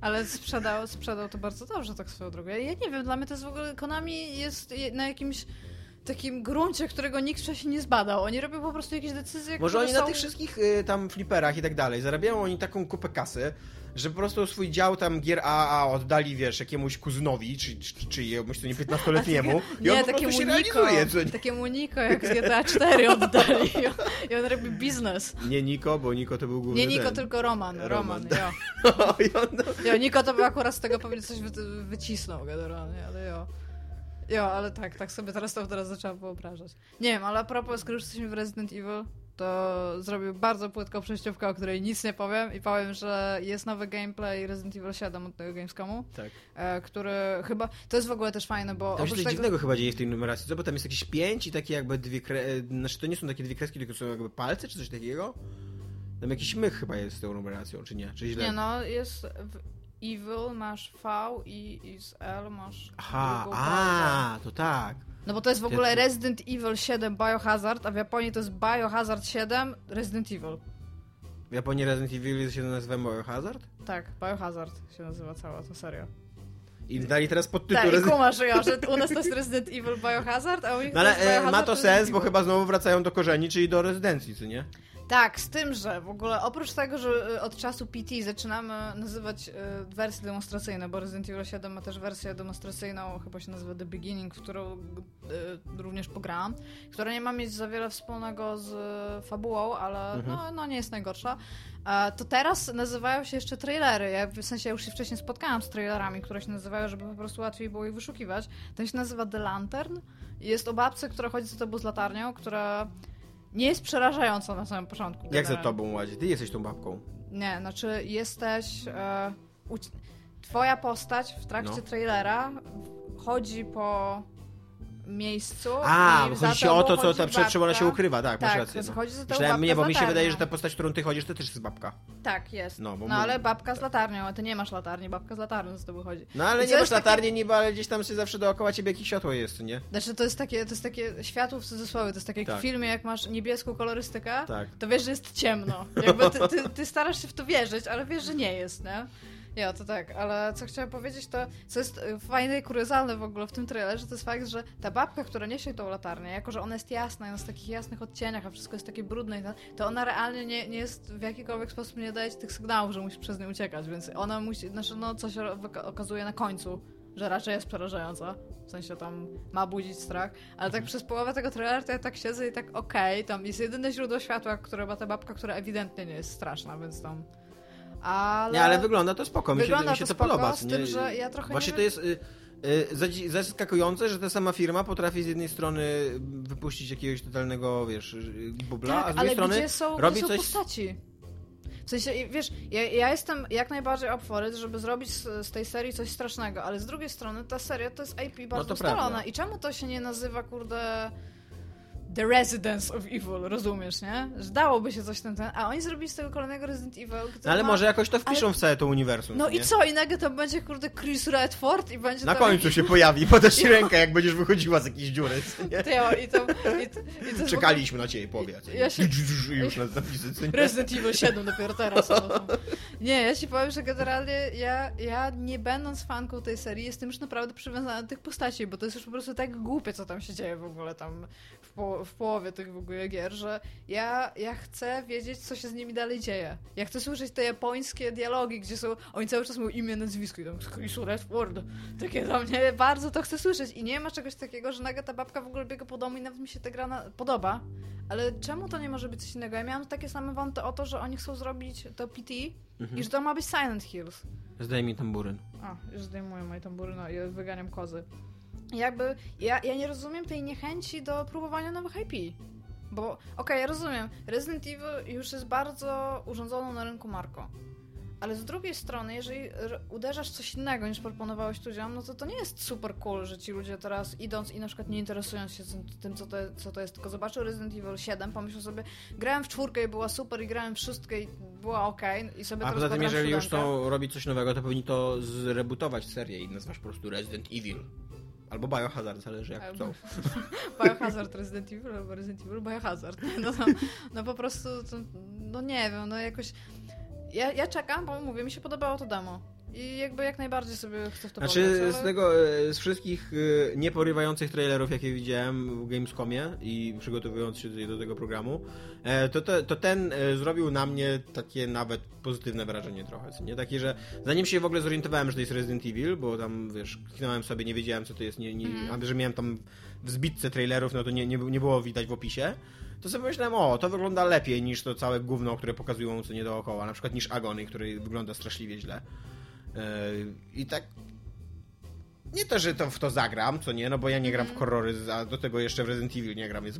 Ale sprzedał, sprzedał to bardzo dobrze, tak swoją drogą. Ja, ja nie wiem, dla mnie to jest w ogóle, Konami jest na jakimś takim gruncie, którego nikt wcześniej nie zbadał. Oni robią po prostu jakieś decyzje, Może oni są... na tych wszystkich y, tam fliperach i tak dalej zarabiają oni taką kupę kasy, że po prostu swój dział tam gier AA oddali, wiesz, jakiemuś kuzynowi, czy, czy, czy jakiemuś to nie 15-letniemu i nie, on po takiemu się Niko, realizuje. Takiemu Niko, jak z GTA 4 oddali i on, i on robi biznes. Nie Niko, bo Niko to był główny Nie Niko, ten. tylko Roman. Roman, Roman jo. (laughs) No, no. jo. Niko to by akurat z tego pewnie coś wy, wycisnął generalnie, ale jo. Jo, ale tak, tak sobie teraz to teraz zaczęłam wyobrażać. Nie wiem, ale a propos, skoro już jesteśmy w Resident Evil, to zrobił bardzo płytką przejściówkę, o której nic nie powiem i powiem, że jest nowy gameplay Resident Evil 7 od tego Gamescomu, tak. e, który chyba, to jest w ogóle też fajne, bo... Tam się coś tego... dziwnego chyba dzieje w tej numeracji, co? Bo tam jest jakieś pięć i takie jakby dwie kre... znaczy to nie są takie dwie kreski, tylko są jakby palce czy coś takiego? Tam jakiś mych chyba jest z tą numeracją, czy nie? Czy źle? Nie no, jest... Evil masz V i, i z L masz. Aha, a, to tak. No bo to jest w ogóle Resident Evil 7 Biohazard, a w Japonii to jest Biohazard 7 Resident Evil. W Japonii Resident Evil się nazywa Biohazard? Tak, Biohazard się nazywa cała ta seria. I dali teraz podtytuł Tak, i Resident kumasz, ja, że u nas to jest (laughs) Resident Evil Biohazard, a u nich No to ale jest e, Biohazard ma to sens, bo chyba znowu wracają do korzeni, czyli do rezydencji, co nie? Tak, z tym, że w ogóle oprócz tego, że y, od czasu PT zaczynamy nazywać y, wersje demonstracyjne, bo Resident Evil 7 ma też wersję demonstracyjną, chyba się nazywa The Beginning, w którą y, również pograłam, która nie ma mieć za wiele wspólnego z fabułą, ale Mhm. no, no nie jest najgorsza. To teraz nazywają się jeszcze trailery. Ja w sensie ja już się wcześniej spotkałam z trailerami, które się nazywają, żeby po prostu łatwiej było ich wyszukiwać. Ten się nazywa The Lantern. Jest o babce, która chodzi za tobą z latarnią, która nie jest przerażająca na samym początku. Jak za generalnie. tobą ładzi? Ty jesteś tą babką. Nie, znaczy jesteś. E, twoja postać w trakcie No. trailera chodzi po miejscu. A, za chodzi o to, co chodzi ta, przed czym ona się ukrywa, tak, masz Tak, rację. No. chodzi za Myślałem, babka nie, bo mi się wydaje, że ta postać, którą ty chodzisz, to też jest babka. Tak, jest. No, No, bo ale babka z latarnią, a ty nie masz latarni, babka z latarnią z tobą chodzi. No ale I nie masz takie- latarni niby, ale gdzieś tam się zawsze dookoła ciebie jakieś światło jest, nie? Znaczy to jest takie, to jest takie światło w cudzysłowie, to jest tak jak Tak. w filmie, jak masz niebieską kolorystykę, Tak. to wiesz, że jest ciemno. Jakby ty, ty, ty starasz się w to wierzyć, ale wiesz, że nie jest, nie? Ja, to tak, ale co chciałam powiedzieć, to co jest y, fajne i kuriozalne w ogóle w tym trailerze, to jest fakt, że ta babka, która niesie tą latarnię, jako że ona jest jasna, jest w takich jasnych odcieniach, a wszystko jest takie brudne, i tak, to ona realnie nie, nie jest w jakikolwiek sposób nie daje ci tych sygnałów, że musisz przez nie uciekać, więc ona musi, znaczy no, co się wyka- okazuje na końcu, że raczej jest przerażająca. W sensie tam ma budzić strach. Ale tak przez połowę tego trailera to ja tak siedzę i tak okej, tam jest jedyne źródło światła, które ma ta babka, która ewidentnie nie jest straszna, więc tam... Ale... Nie, ale wygląda to spoko, mi się, Wygląda mi się to to, podoba. z tym, nie? że ja trochę Właśnie nie to jest y, y, zaskakujące, że ta sama firma potrafi z jednej strony wypuścić jakiegoś totalnego, wiesz, bubla, tak, a z drugiej ale strony gdzie są, robi gdzie są coś... postaci? W sensie, wiesz, ja, ja jestem jak najbardziej up for it, żeby zrobić z, z tej serii coś strasznego, ale z drugiej strony ta seria to jest IP bardzo No ustalona. I czemu to się nie nazywa, kurde... The Residence of Evil, rozumiesz, nie? Że dałoby się coś ten, ten, a oni zrobili z tego kolejnego Resident Evil, No ale ma... może jakoś to wpiszą ale- w całe to uniwersum. No nie? i co? I nagle to będzie, kurde, Chris Redford i będzie Na tam... końcu się pojawi, (laughs) podasz ci rękę, jak będziesz wychodziła z jakiejś dziury. nie? Teo, i to, i, i to Czekaliśmy na ciebie, powiedz. Ja się- już na napisy, co nie? Resident Evil 7 (laughs) dopiero teraz. No to... Nie, ja ci powiem, że generalnie ja, ja nie będąc fanką tej serii, jestem już naprawdę przywiązana do tych postaci, bo to jest już po prostu tak głupie, co tam się dzieje w ogóle tam po, w połowie tych w ogóle gier, że ja, ja chcę wiedzieć, co się z nimi dalej dzieje. Ja chcę słyszeć te japońskie dialogi, gdzie są, oni cały czas mówią imię, nazwisko i tam Chris Redford. Takie dla mnie, bardzo to chcę słyszeć i nie ma czegoś takiego, że nagle ta babka w ogóle biega po domu i nawet mi się ta gra na... podoba. Ale czemu to nie może być coś innego? Ja miałam takie same wąty o to, że oni chcą zrobić to PT i że to ma być Silent Hills. Zdaj mi tamburyn. A, już zdejmuję moje tambury, no i wyganiam kozy. Jakby, ja, ja nie rozumiem tej niechęci do próbowania nowych IP. Bo, okej, ja rozumiem, Resident Evil już jest bardzo urządzoną na rynku marką. Ale z drugiej strony, jeżeli uderzasz coś innego niż proponowałeś ludziom, no to to nie jest super cool, że ci ludzie teraz idąc i na przykład nie interesując się tym, co, to, co to jest, tylko zobaczył Resident Evil 7, pomyślał sobie, grałem w czwórkę i była super i grałem w szóstkę i była okej i sobie A teraz poza tym, jeżeli już chcą robić coś nowego, to powinni to zrebootować serię i nazwać po prostu Resident Evil. Albo Biohazard, zależy jak Albo-. (laughs) Biohazard Resident Evil albo Resident Evil Biohazard. (laughs) No, no, no po prostu, to, no nie wiem, no jakoś... Ja, ja czekam, bo mówię, mi się podobało to demo. I jakby jak najbardziej sobie chcę w to Znaczy pograć, z ale- tego, e, z wszystkich e, nieporywających trailerów, jakie widziałem w Gamescomie i przygotowując się do tego programu, e, to, to, to ten zrobił na mnie takie nawet pozytywne wrażenie trochę, nie? Takie, że zanim się w ogóle zorientowałem, że to jest Resident Evil, bo tam, wiesz, kliknąłem sobie, nie wiedziałem, co to jest, nie, nie, Mhm. a że miałem tam w zbitce trailerów, no to nie, nie, nie było widać w opisie, to sobie myślałem, o, to wygląda lepiej niż to całe gówno, które pokazują co nie dookoła, na przykład niż Agony, który wygląda straszliwie źle. I tak. Nie to, że to w to zagram, co nie, no bo ja nie gram w horrory, a do tego jeszcze w Resident Evil nie gram, więc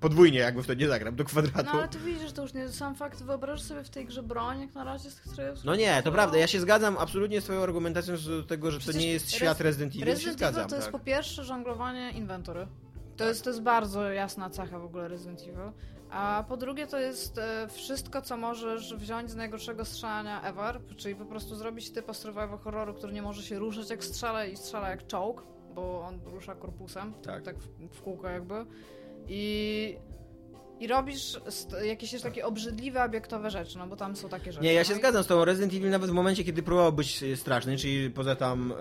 podwójnie jakby w to nie zagram, do kwadratu. No ale ty widzisz, to już nie sam fakt, wyobrażasz sobie w tej grze broń, jak na razie z tych trailerów. No nie, to prawda, ja się zgadzam absolutnie z twoją argumentacją do tego, że to Przecież nie jest świat Resident Evil, się Resident zgadzam. Evil to jest tak. po pierwsze żonglowanie inwentory. To jest, to jest bardzo jasna cecha w ogóle Resident Evil. A po drugie to jest e, wszystko, co możesz wziąć z najgorszego strzelania ever, czyli po prostu zrobić typ survival horroru, który nie może się ruszać jak strzela i strzela jak czołg, bo on rusza korpusem, Tak. tak w, w kółko jakby. I i robisz jakieś też takie obrzydliwe, obiektowe rzeczy, no bo tam są takie rzeczy. Nie, ja no się i- zgadzam z tobą. Resident Evil nawet w momencie, kiedy próbował być e, straszny, czyli poza tam,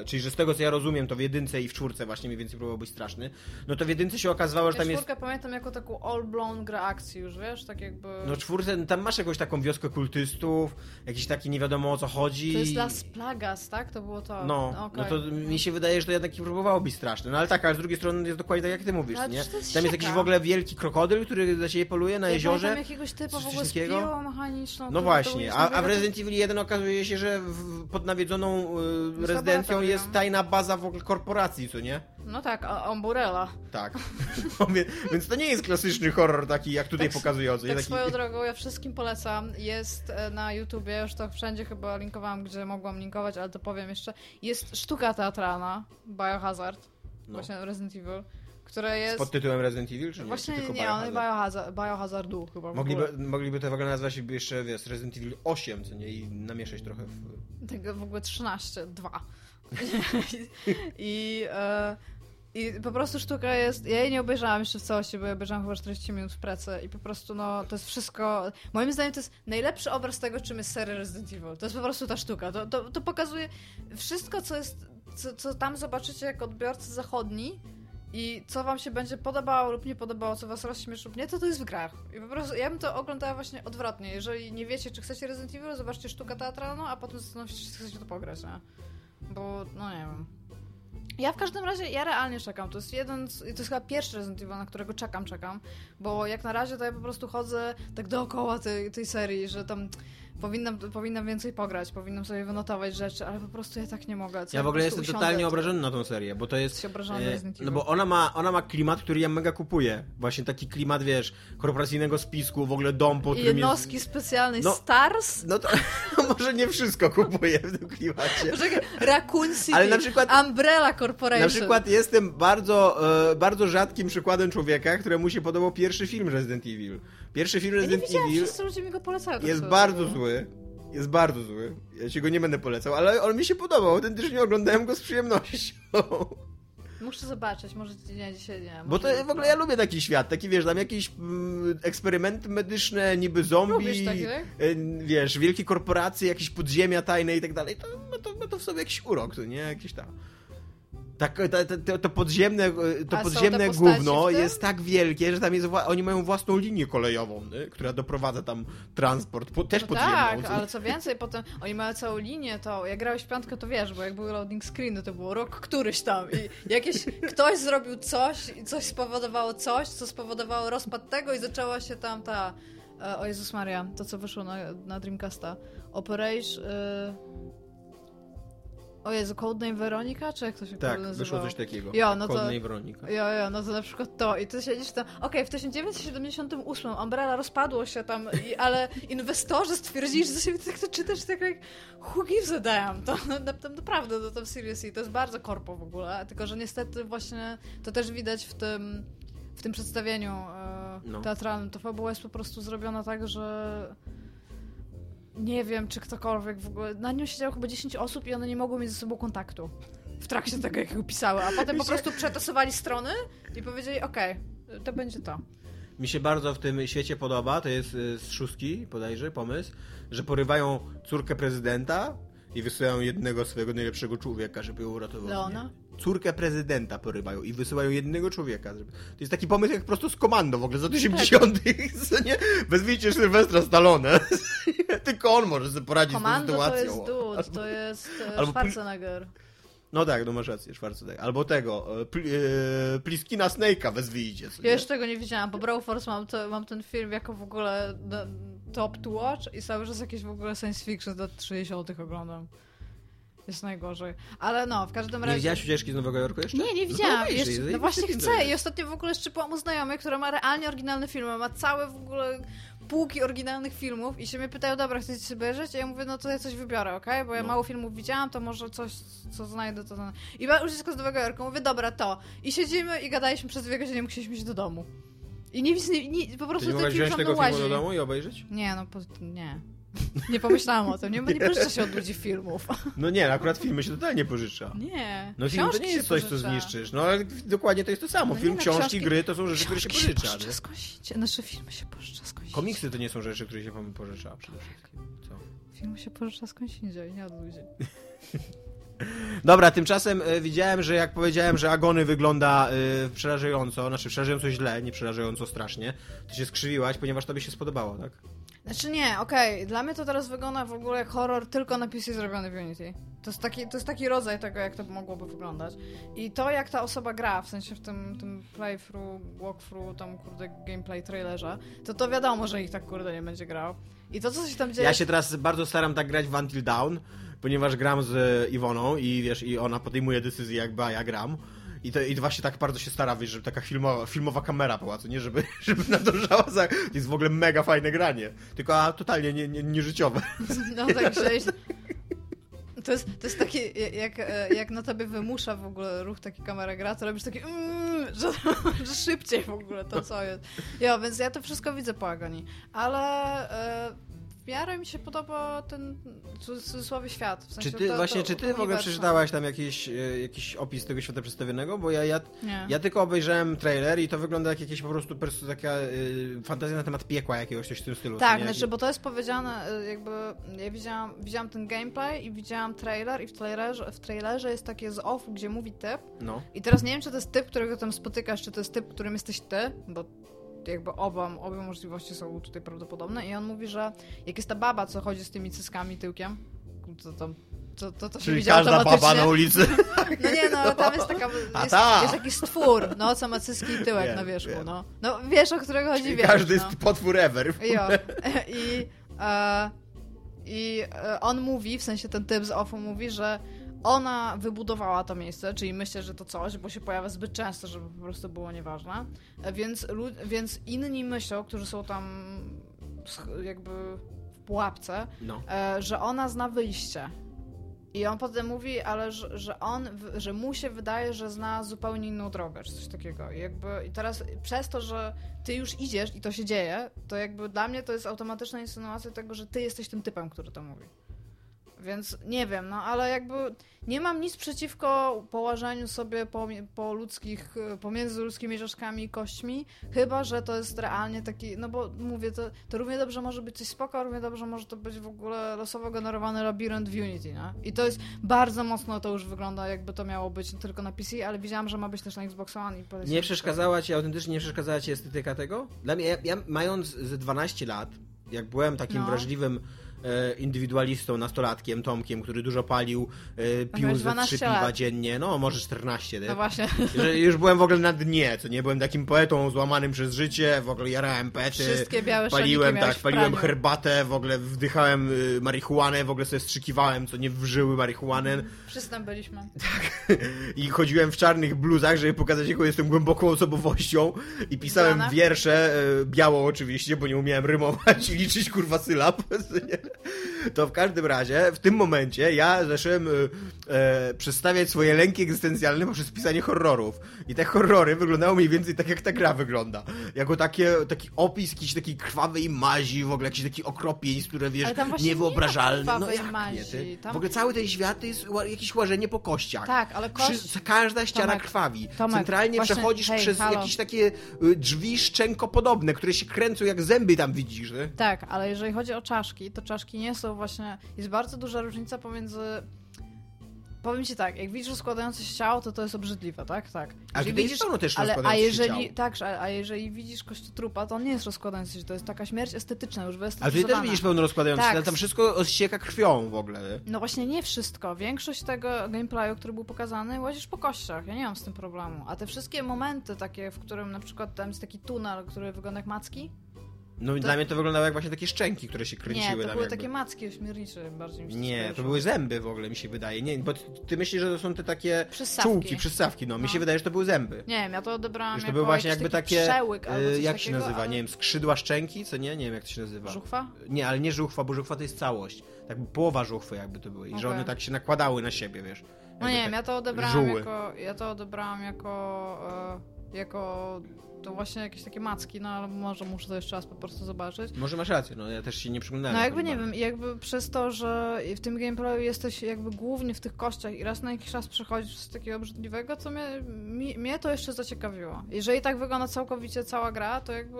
e, czyli że z tego co ja rozumiem, to w jedynce i w czwórce właśnie mniej więcej próbował być straszny, no to w jedynce się okazywało, że tam jest... czwórkę pamiętam jako taką all-blown grę akcji już, wiesz, tak jakby... No czwórce, tam masz jakąś taką wioskę kultystów, jakiś taki nie wiadomo o co chodzi. To jest Las Plagas, tak? To było to. No, Okej. no to mi się wydaje, że to jednak próbowało być straszne. No ale tak, ale z drugiej strony jest dokładnie tak jak ty mówisz, Ale nie? jest Tam jest jakiś w ogóle wielki krokodyl, który za ciebie poluje na Ja jeziorze. pamiętam jakiegoś typa w ogóle z mechaniczną. No właśnie, a, a w Resident Evil 1 okazuje się, że w, pod nawiedzoną y, rezydencją jest tajna baza w ogóle korporacji, co nie? No tak, a Umbrella. Tak. (laughs) (laughs) Więc to nie jest klasyczny horror taki, jak tutaj Tak- pokazują. Tak Taki... swoją drogą, ja wszystkim polecam. Jest e, na YouTubie, już to wszędzie chyba linkowałam, gdzie mogłam linkować, ale to powiem jeszcze. Jest sztuka teatralna, Biohazard, No. właśnie Resident Evil, która jest... Pod tytułem Resident Evil, czy nie? Właśnie czy tylko nie, Biohazard? Biohazard, Biohazardu chyba. Mogliby, mogliby to w ogóle nazwać jeszcze, wiesz, Resident Evil 8, co nie? I namieszać trochę w... Tego w ogóle 13, 2. (laughs) I, e, I po prostu sztuka jest. Ja jej nie obejrzałam jeszcze w całości, bo ja obejrzałam chyba 40 minut w pracy i po prostu no to jest wszystko. Moim zdaniem to jest najlepszy obraz tego, czym jest seria Resident Evil. To jest po prostu ta sztuka. To, to, to pokazuje wszystko, co jest. Co, co tam zobaczycie jako odbiorcy zachodni. I co wam się będzie podobało lub nie podobało, co was rozśmieszy lub nie, to to jest w grach. I po prostu ja bym to oglądała właśnie odwrotnie. Jeżeli nie wiecie, czy chcecie Resident Evil, zobaczcie sztukę teatralną, a potem zastanówcie się, czy chcecie to pograć, nie? Bo, no nie wiem. Ja w każdym razie, ja realnie czekam. To jest jeden, z, to jest chyba pierwszy Resident Evil, na którego czekam, czekam. Bo jak na razie to ja po prostu chodzę tak dookoła tej, tej serii, że tam powinnam, powinnam więcej pograć, powinnam sobie wynotować rzeczy, ale po prostu ja tak nie mogę. Co Ja w ogóle jestem usiądę, totalnie to- obrażony na tą serię, bo to jest... E. No bo ona ma, ona ma klimat, który ja mega kupuję. Właśnie taki klimat, wiesz, korporacyjnego spisku, w ogóle dom, po I którym jednostki jest... specjalnej No. Stars? No to (laughs) może nie wszystko kupuję w tym klimacie. (laughs) Poczekaj, Raccoon City, Ale na przykład- Umbrella Corporation. Na przykład jestem bardzo, e, bardzo rzadkim przykładem człowieka, któremu się podobał pierwszy film Resident Evil. Pierwszy film ja nie Resident widziałam, Evil wszyscy ludzie mi go polecają. tak jest swoją bardzo zły. Jest bardzo zły. Ja ci go nie będę polecał, ale on mi się podobał. Autentycznie oglądałem go z przyjemnością. Muszę zobaczyć, może nie, dzisiaj nie. Bo to w ogóle ja lubię taki świat, taki wiesz, tam jakieś mm, eksperymenty medyczne, niby zombie, tak? wiesz, wielkie korporacje, jakieś podziemia tajne i tak dalej, to ma to, ma to w sobie jakiś urok, to nie? Jakieś tam. Tak, to, to, to, podziemne, e, to A podziemne gówno jest tak wielkie, że tam jest, oni mają własną linię kolejową, nie? która doprowadza tam transport, po, też No podziemną. tak, ale co więcej, potem oni mają całą linię, to jak grałeś w piątkę, to wiesz, bo jak były loading screeny, to było rok któryś tam i jakieś, ktoś zrobił coś i coś spowodowało coś, co spowodowało rozpad tego i zaczęła się tam ta, e, o Jezus Maria, to co wyszło na, na Dreamcasta, Operation, e, o Jezu, Codename Weronika, czy jak to się Tak, wyszło coś takiego. Jo, no to- Codename Weronika. Jo, jo, no to na przykład to. I ty siedzisz tam. Okej, w 1978 Umbrella rozpadło się tam, i, ale inwestorzy stwierdzili, że to sobie tak to czytasz, tak jak who gives a damn. To, no, na- tam naprawdę, to tam seriously, to jest bardzo korpo w ogóle. Tylko, że niestety właśnie to też widać w tym, w tym przedstawieniu e, No. teatralnym. To fabuła jest po prostu zrobiona tak, że nie wiem, czy ktokolwiek w ogóle. Na nią siedziało chyba 10 osób i one nie mogły mieć ze sobą kontaktu. W trakcie tego, jak ją pisały, a potem po prostu przetasowali strony i powiedzieli, okej, to będzie to. Mi się bardzo w tym świecie podoba, to jest y, z szóstki, bodajże, pomysł, że porywają córkę prezydenta i wysyłają jednego swojego najlepszego człowieka, żeby ją uratował. Leona? Córkę prezydenta porywają i wysyłają jednego człowieka. żeby- To jest taki pomysł jak prosto z komando w ogóle z lat (laughs) 80. co nie? Wezwijcie Sylwestra Stallone. (laughs) Tylko on może sobie poradzić Komando z tą to sytuacją. jest dude, to jest e, Albo Schwarzenegger. No tak, no masz rację, Schwarzenegger. Albo tego, e, pl, e, Pliskina Snake'a wezwijcie. Ja nie? jeszcze tego nie widziałam, bo Brawl Force mam, to, mam ten film jako w ogóle top to watch i cały czas jakieś w ogóle science fiction z lat 60 oglądam. Jest najgorzej. Ale no, w każdym Nie razie... widziałaś ucieczki z Nowego Jorku jeszcze? Nie, nie No widziałam. obejrzyj, Jeszcze, no właśnie chcę. I ostatnio w ogóle szczypłam u znajomej, która ma realnie oryginalny film. Ma całe w ogóle półki oryginalnych filmów i się mnie pytają, dobra, chcecie sobie obejrzeć? A ja mówię, no to ja coś wybiorę, okej? Bo ja No. mało filmów widziałam, to może coś, co znajdę, to... I ma ucieczka z Nowego Jorku. Mówię, dobra, to. I siedzimy i gadaliśmy przez dwie godziny, musieliśmy iść do domu. I nie, nie, nie po Ty prostu nie ten mogłaś wziąć tego łazi. filmu do domu i obejrzeć? Nie, no po, nie. Nie pomyślałam o tym, nie, nie pożycza się od ludzi filmów. No nie, akurat filmy się totalnie pożycza. Nie. No film to nie jest coś, co zniszczysz. No ale dokładnie to jest to samo. No film, nie, no, książki, książki, gry to są rzeczy, które się pożycza. Się skąsicie. Nasze filmy się pożycza skądś. Komiksy to nie są rzeczy, które się wam pożycza przede wszystkim. Co? Filmy się pożycza skądś indziej, nie od ludzi. (laughs) Dobra, tymczasem y, widziałem, że jak powiedziałem, że Agony wygląda y, przerażająco, znaczy przerażająco źle, nie przerażająco strasznie, to się skrzywiłaś, ponieważ tobie się spodobało, tak? Znaczy nie, okej, okay. dla mnie to teraz wygląda w ogóle jak horror tylko na PC zrobiony w Unity. To jest, taki, to jest taki rodzaj tego, jak to mogłoby wyglądać. I to, jak ta osoba gra, w sensie w tym, tym playthrough, walkthrough, tam kurde gameplay trailerze, to to wiadomo, że ich tak kurde nie będzie grał. I to, co się tam dzieje... Ja się teraz bardzo staram tak grać w Until Dawn, ponieważ gram z Iwoną i wiesz, i ona podejmuje decyzję jakby, ja gram. I, to, I właśnie tak bardzo się stara, wiesz, żeby taka filmowa, filmowa kamera była, co nie? Żeby, (laughs) żeby nadążała za... To jest w ogóle mega fajne granie. Tylko a, totalnie nie, nie, nieżyciowe. (laughs) No tak, że... To jest, to jest takie, jak, jak na tobie wymusza w ogóle ruch taki kamera gra, to robisz taki mm, że, (laughs) że szybciej w ogóle to co jest. Ja, więc ja to wszystko widzę po agonii. Ale... E, miarę mi się podoba ten w cudzysłowie świat. W sensie czy ty, to, właśnie, to, czy ty w ogóle przeczytałaś tam jakiś, e, jakiś opis tego świata przedstawionego? Bo ja, ja, ja tylko obejrzałem trailer i to wygląda jak jakieś po prostu, po prostu taka y, fantazja na temat piekła jakiegoś coś w tym stylu. Tak, znaczy, bo to jest powiedziane e, jakby, ja widziałam, widziałam ten gameplay i widziałam trailer i w trailerze, w trailerze jest takie z off, gdzie mówi typ no. i teraz nie wiem, czy to jest typ, którego tam spotykasz, czy to jest typ, którym jesteś ty, bo jakby oba, obie możliwości są tutaj prawdopodobne i on mówi, że jak jest ta baba, co chodzi z tymi cyskami tyłkiem, to tam to, to, to się Czyli każda baba na ulicy. (laughs) No nie, no tam jest taka, jest, ta. jest taki stwór, no, co ma cyski i tyłek na wierzchu, no. No wiesz, o którego chodzi, wiesz. Każdy no. jest potwór ever. Jo. (laughs) I, e, i e, on mówi, w sensie ten typ z OFU mówi, że ona wybudowała to miejsce, czyli myślę, że to coś, bo się pojawia zbyt często, żeby po prostu było nieważne. Więc, więc inni myślą, którzy są tam jakby w pułapce, no. E, że ona zna wyjście. I on potem mówi, ale że, że on, że mu się wydaje, że zna zupełnie inną drogę, czy coś takiego. I jakby i teraz przez to, że ty już idziesz i to się dzieje, to jakby dla mnie to jest automatyczna insynuacja tego, że ty jesteś tym typem, który to mówi. Więc nie wiem, no ale jakby nie mam nic przeciwko położeniu sobie po, po ludzkich, pomiędzy ludzkimi rzeczkami i kośćmi, chyba, że to jest realnie taki, no bo mówię, to, to równie dobrze może być coś spoko, równie dobrze może to być w ogóle losowo generowany labirynt w Unity, no? I to jest bardzo mocno, to już wygląda jakby to miało być tylko na PC, ale widziałam, że ma być też na Xbox One. I nie przeszkadzała ci, autentycznie nie przeszkadzała ci estetyka tego? Dla mnie, ja, ja mając ze 12 lat, jak byłem takim no. wrażliwym indywidualistą, nastolatkiem, Tomkiem, który dużo palił, e, pił ze trzy piwa dziennie, no może 14. No właśnie. Że już byłem w ogóle na dnie, co nie byłem takim poetą złamanym przez życie, w ogóle jarałem pety, Wszystkie białe paliłem, tak, paliłem herbatę, w ogóle wdychałem y, marihuanę, w ogóle sobie strzykiwałem, co nie wżyły marihuanę. Wszyscy tam byliśmy. (laughs) Tak. I chodziłem w czarnych bluzach, żeby pokazać, jaką jestem głęboką osobowością i pisałem wiersze, y, biało oczywiście, bo nie umiałem rymować i liczyć kurwa sylab. (laughs) To w każdym razie, w tym momencie ja zacząłem e, e, przedstawiać swoje lęki egzystencjalne poprzez pisanie horrorów. I te horrory wyglądały mniej więcej tak, jak ta gra wygląda. Jako takie, taki opis jakiejś takiej krwawej mazi, w ogóle jakiś taki okropieństw, które wiesz, niewyobrażalne. Nie no jak mazi. nie, Tam... W ogóle cały ten świat jest jakieś łażenie po kościach. Tak, ale kość... Przy, każda ściana Tomek, krwawi. Tomek, Centralnie właśnie, przechodzisz hej, przez halo. jakieś takie y, drzwi szczękopodobne, które się kręcą jak zęby tam widzisz. Nie? Tak, ale jeżeli chodzi o czaszki, to czaszki nie są właśnie... Jest bardzo duża różnica pomiędzy Powiem ci tak, jak widzisz rozkładające się ciało, to to jest obrzydliwe, tak? Tak. A jeżeli widzisz, jest też ale, a jeżeli, ciało. Tak, a jeżeli widzisz kościotrupa, to on nie jest rozkładający się, to jest taka śmierć estetyczna, już. Ale ty też widzisz pełno rozkładający tak. się, tam wszystko osieka krwią w ogóle. No właśnie nie wszystko. Większość tego gameplayu, który był pokazany, łazisz po kościach, ja nie mam z tym problemu. A te wszystkie momenty takie, w którym na przykład tam jest taki tunel, który wygląda jak macki, no to... dla mnie to wyglądało jak właśnie takie szczęki, które się kręciły. Nie, to były jakby. takie macki ośmiornicze bardziej mi się Nie, to były zęby w ogóle mi się wydaje. Nie, bo ty myślisz, że to są te takie przystawki. czułki, przystawki. No, no, mi się wydaje, że to były zęby. Nie wiem, ja to odebrałam że to były właśnie jakby takie, przełyk, y, jak się nazywa, ale... nie wiem, skrzydła szczęki, co nie? Nie wiem jak to się nazywa. Żuchwa? Nie, ale nie żuchwa, bo żuchwa to jest całość. Tak połowa żuchwy jakby to były. I okay. że one tak się nakładały na siebie, wiesz. No nie wiem, te ja to odebrałam żuły. jako, ja to odebrałam jako, e, jako to właśnie jakieś takie macki, no ale może muszę to jeszcze raz po prostu zobaczyć. Może masz rację, no ja też się nie przyglądałem. No jakby nie bardzo. wiem, jakby przez to, że w tym gameplayu jesteś jakby głównie w tych kościach i raz na jakiś czas przechodzisz z takiego obrzydliwego, co mnie, mi, mnie to jeszcze zaciekawiło. Jeżeli tak wygląda całkowicie cała gra, to jakby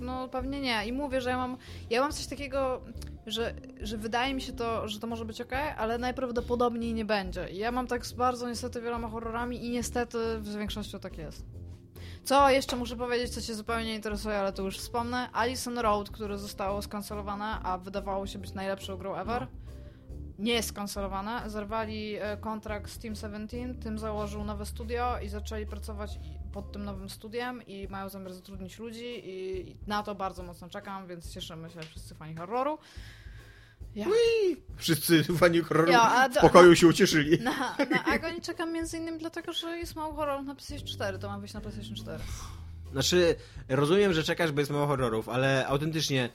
no pewnie nie. I mówię, że ja mam, ja mam coś takiego, że, że wydaje mi się to, że to może być ok, ale najprawdopodobniej nie będzie. I ja mam tak z bardzo niestety wieloma horrorami i niestety z większością tak jest. Co jeszcze muszę powiedzieć, co cię zupełnie nie interesuje, ale to już wspomnę. Alison Road, które zostało skancelowane, a wydawało się być najlepszą grą ever. Nie jest skancelowane. Zerwali e, kontrakt z Team 17, tym założył nowe studio i zaczęli pracować pod tym nowym studiem i mają zamiar zatrudnić ludzi i i na to bardzo mocno czekam, więc cieszymy się wszyscy fani horroru. Ja. Wszyscy fani horroru Ja, w pokoju się ucieszyli. Na, na Agony czekam między innymi dlatego, że jest mało horrorów na PlayStation 4, to ma wyjść na PlayStation 4. Znaczy, rozumiem, że czekasz, bo jest mało horrorów, ale autentycznie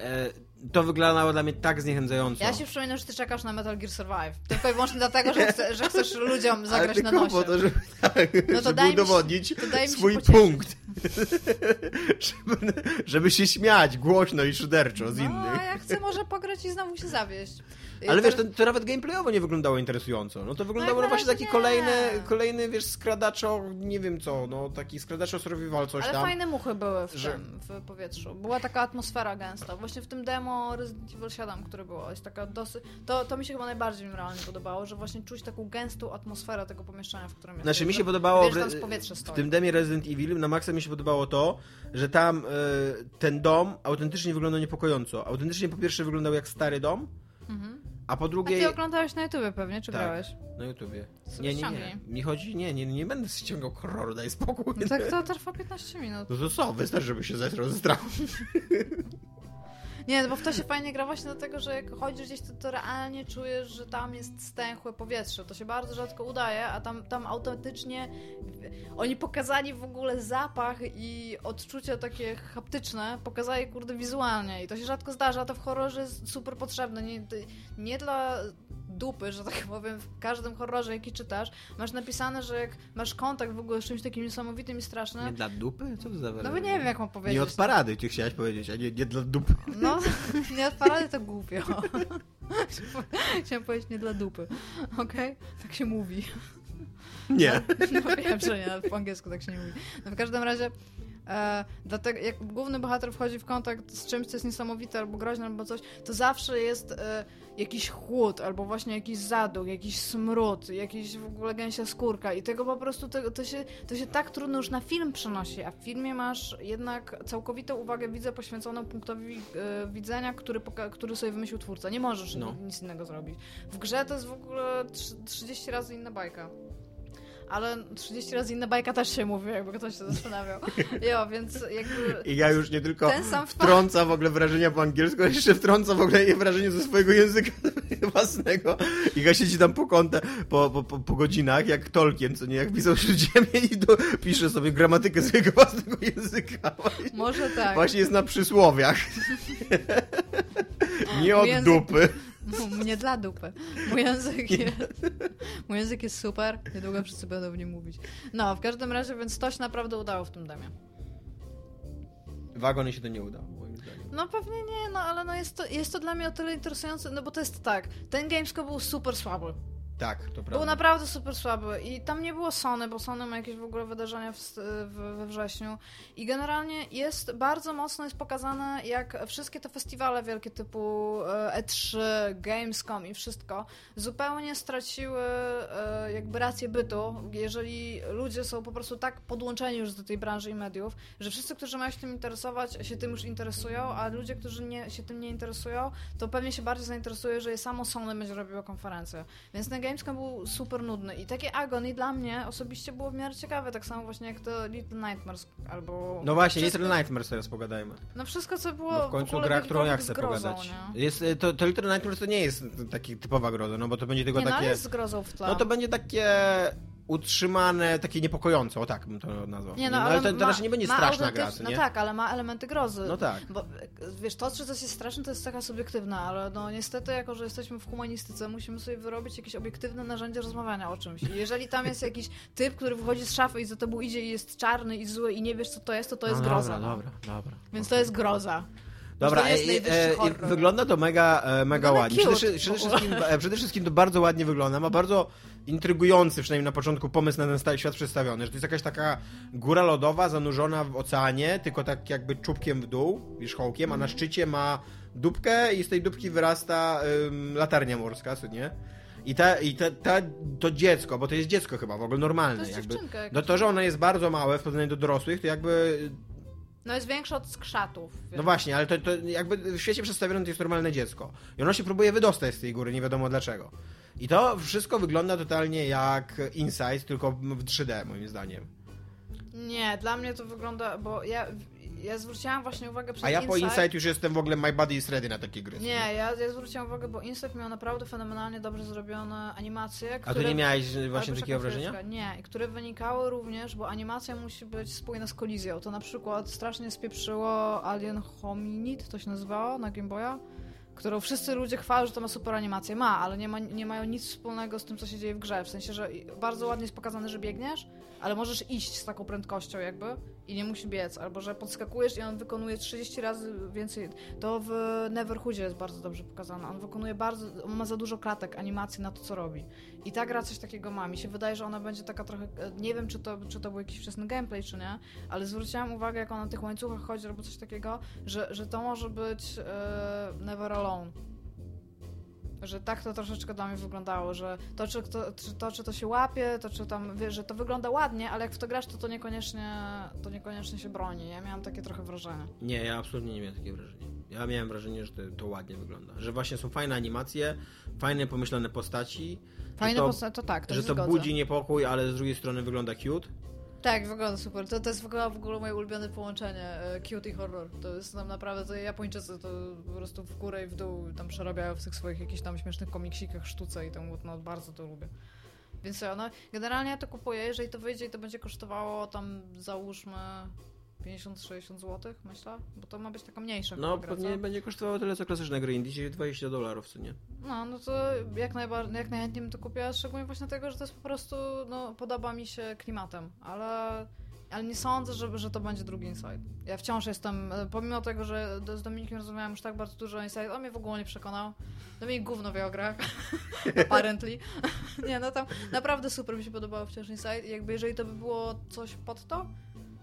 e, to wyglądało dla mnie tak zniechęcająco. Ja się przypominam, że ty czekasz na Metal Gear Survive. Tylko i wyłącznie dlatego, że, chce, że chcesz ludziom ale zagrać na tylko nosie. po to, żeby, tak, No to żeby daj mi się- udowodnić to daj mi się swój punkt. (laughs) żeby, żeby się śmiać głośno i szyderczo z No, innych. a ja chcę może pograć i znowu się zawieść. I Ale wiesz, to, to nawet gameplayowo nie wyglądało interesująco. No to wyglądało no właśnie taki nie. kolejny, kolejny, wiesz, skradaczo, nie wiem co, no taki skradaczo survival coś Ale tam. fajne muchy były w że- tym, w powietrzu. Była taka atmosfera gęsta. Właśnie w tym demo Resident Evil 7, które było, jest taka dosyć... To, to mi się chyba najbardziej mi realnie podobało, że właśnie czuć taką gęstą atmosferę tego pomieszczenia, w którym Znaczy jesteś, mi że się podobało Wiesz, w, w tym demie Resident Evil na maksa mi się podobało to, że tam e, ten dom autentycznie wyglądał niepokojąco. Autentycznie po pierwsze wyglądał jak stary dom, Mhm. A po A drugie ty oglądałeś na YouTubie pewnie, czy Tak. grałeś? na YouTubie. Nie, nie, nie. Mi chodzi, nie, nie, nie będę ściągał horroru, daj spokój. No tak to trwa 15 minut. No to co, wystarczy, żeby się zetrał ze strachu. (laughs) Nie, bo w to się fajnie gra właśnie dlatego, że jak chodzisz gdzieś, to, to realnie czujesz, że tam jest stęchłe powietrze. To się bardzo rzadko udaje, a tam, tam autentycznie oni pokazali w ogóle zapach i odczucia takie haptyczne, pokazali kurde wizualnie i to się rzadko zdarza, a to w horrorze jest super potrzebne. Nie, nie dla dupy, że tak powiem, w każdym horrorze, jaki czytasz, masz napisane, że jak masz kontakt w ogóle z czymś takim niesamowitym i strasznym, Nie dla dupy? Co to za no bo nie wiem jak mam powiedzieć. Nie od parady, ty chciałaś powiedzieć, a nie, nie dla dupy. No, (laughs) nie od parady to głupio. Chciałam powiedzieć nie dla dupy. Okej? Tak się mówi. Nie. No wiem, że nie, po angielsku tak się nie mówi. No w każdym razie e, dlatego jak główny bohater wchodzi w kontakt z czymś, co jest niesamowite albo groźne albo coś, to zawsze jest e, jakiś chłód albo właśnie jakiś zaduch, jakiś smród, jakiś w ogóle gęsia skórka i tego po prostu to, to, się, to się tak trudno już na film przenosi, a w filmie masz jednak całkowitą uwagę widzę poświęconą punktowi e, widzenia, który, który sobie wymyślił twórca. Nie możesz No. ni- nic innego zrobić. W grze to jest w ogóle trzy- 30 razy inna bajka. Ale 30 razy inna bajka też się mówi, jakby ktoś się zastanawiał. Jo, więc jakby... I ja już nie tylko Ten sam wtrąca w ogóle wrażenia po angielsku, ale jeszcze wtrąca w ogóle wrażenie ze swojego języka (laughs) własnego. I ja siedzi tam po po, po, po, po godzinach, jak Tolkien, co nie, jak pisał Śródziemie i do, pisze sobie gramatykę swojego własnego języka. Właśnie, Może tak. właśnie jest na przysłowiach. (laughs) nie od Język- dupy. Nie dla dupy. Mój język jest, mój język jest super, niedługo wszyscy będą w nim mówić. No, w każdym razie, więc to się naprawdę udało w tym demie. Wagony się to nie udało, moim zdaniem. No pewnie nie, no ale no jest, to, jest to dla mnie o tyle interesujące, no bo to jest tak, ten Gamescom był super słaby. Tak, to prawda. Był naprawdę super słaby i tam nie było Sony, bo Sony ma jakieś w ogóle wydarzenia w, w, we wrześniu i generalnie jest bardzo mocno jest pokazane, jak wszystkie te festiwale wielkie typu e, E3, Gamescom i wszystko zupełnie straciły e, jakby rację bytu, jeżeli ludzie są po prostu tak podłączeni już do tej branży i mediów, że wszyscy, którzy mają się tym interesować, się tym już interesują, a ludzie, którzy nie, się tym nie interesują, to pewnie się bardziej zainteresuje, że je samo Sony będzie robiło konferencję. Więc Gamescom był super nudny i takie Agony dla mnie osobiście było w miarę ciekawe, tak samo właśnie jak to Little Nightmares albo... No właśnie, wszystko, Little Nightmares teraz pogadajmy. No wszystko, co było No w końcu ogóle gra, którą ja chcę grozą, pogadać. Nie? Jest, y, to, to Little Nightmares to nie jest taki typowa groza, no bo to będzie tylko Nie, no takie... jest z grozą w tle. No to będzie takie utrzymane, takie niepokojące, o tak bym to nazwał. Nie, no, no, ale, ale to, to ma, raczej nie będzie straszna gra, No tak, ale ma elementy grozy. No tak. Bo wiesz, to, czy coś jest straszne, to jest taka subiektywna, ale no niestety, jako że jesteśmy w humanistyce, musimy sobie wyrobić jakieś obiektywne narzędzie rozmawiania o czymś. I jeżeli tam jest jakiś typ, który wychodzi z szafy i za tobą idzie i jest czarny i zły i nie wiesz, co to jest, to to jest no, groza. Dobra, no. dobra, dobra. Więc to jest groza. Dobra, to jest e, e, e, wygląda to mega, e, mega Wygląda ładnie. Przede, przede, wszystkim, przede wszystkim to bardzo ładnie wygląda. Ma bardzo intrygujący, przynajmniej na początku, pomysł na ten stary świat przedstawiony. Że to jest jakaś taka góra lodowa zanurzona w oceanie, tylko tak jakby czubkiem w dół, wierzchołkiem, a na szczycie ma dupkę i z tej dupki wyrasta ym, latarnia morska, co nie? I, ta, i ta, ta, to dziecko, bo to jest dziecko chyba w ogóle normalne. To jest jakby. No to, że ona jest bardzo małe w porównaniu do dorosłych, to jakby No jest większa od skrzatów. no właśnie, ale to, to jakby w świecie przedstawione to jest normalne dziecko. I ono się próbuje wydostać z tej góry, nie wiadomo dlaczego. I to wszystko wygląda totalnie jak Inside, tylko w 3D moim zdaniem. Nie, dla mnie to wygląda, bo ja, ja zwróciłam właśnie uwagę przez A ja po Inside- Inside już jestem w ogóle my body is ready na takie gry. Nie, ja, ja zwróciłam uwagę, bo Insect miał naprawdę fenomenalnie dobrze zrobione animacje, A które... tu nie miałeś właśnie takiego wrażenia? Nie, i które wynikały również, bo animacja musi być spójna z kolizją. To na przykład strasznie spieprzyło Alien Hominid, to się nazywało na Game Boya, którą wszyscy ludzie chwalą, że to ma super animację. Ma, ale nie, ma, nie mają nic wspólnego z tym, co się dzieje w grze. W sensie, że bardzo ładnie jest pokazane, że biegniesz, ale możesz iść z taką prędkością jakby i nie musi biec, albo że podskakujesz i on wykonuje 30 razy więcej. To w Neverhoodzie jest bardzo dobrze pokazane. On wykonuje bardzo, on ma za dużo klatek animacji na to, co robi. I ta gra coś takiego ma. Mi się wydaje, że ona będzie taka trochę, e, nie wiem, czy to, czy to był jakiś wczesny gameplay, czy nie, ale zwróciłam uwagę, jak ona na tych łańcuchach chodzi, albo coś takiego, że, że to może być e, Never Alone. Że tak to troszeczkę dla mnie wyglądało, że to czy, to, czy to, czy to się łapie, to czy tam, wiesz, że to wygląda ładnie, ale jak w to grasz, to to niekoniecznie, to niekoniecznie się broni. Ja miałam takie trochę wrażenie. Nie, ja absolutnie nie miałem takiego wrażenia. Ja miałem wrażenie, że to, to ładnie wygląda. Że właśnie są fajne animacje, fajne pomyślane postaci. Fajne to, posta- to tak, to że to zgodzę. budzi niepokój, ale z drugiej strony wygląda cute. Tak, wygląda super. To, to jest w ogóle, w ogóle moje ulubione połączenie e, cute i horror. To jest nam naprawdę, to Japończycy to po prostu w górę i w dół tam przerabiają w tych swoich jakichś tam śmiesznych komiksikach sztuce i tam no, bardzo to lubię. Więc ja, no, generalnie ja to kupuję, jeżeli to wyjdzie i to będzie kosztowało tam załóżmy 50-60 zł, myślę, bo to ma być taka mniejsza No, gra, co? pewnie będzie kosztowało tyle co klasyczne gry indie, czyli 20 dolarów, co nie? No, no to jak, najbar- jak najchętniej bym to kupiła, szczególnie właśnie dlatego, że to jest po prostu, no, podoba mi się klimatem, ale, ale nie sądzę, że, że to będzie drugi Inside. Ja wciąż jestem, e, pomimo tego, że z Dominikiem rozmawiałam już tak bardzo dużo Inside, on mnie w ogóle nie przekonał. Dominik gówno wie o grach, (laughs) apparently. (laughs) nie, no tam naprawdę super mi się podobało wciąż Inside jakby jeżeli to by było coś pod to,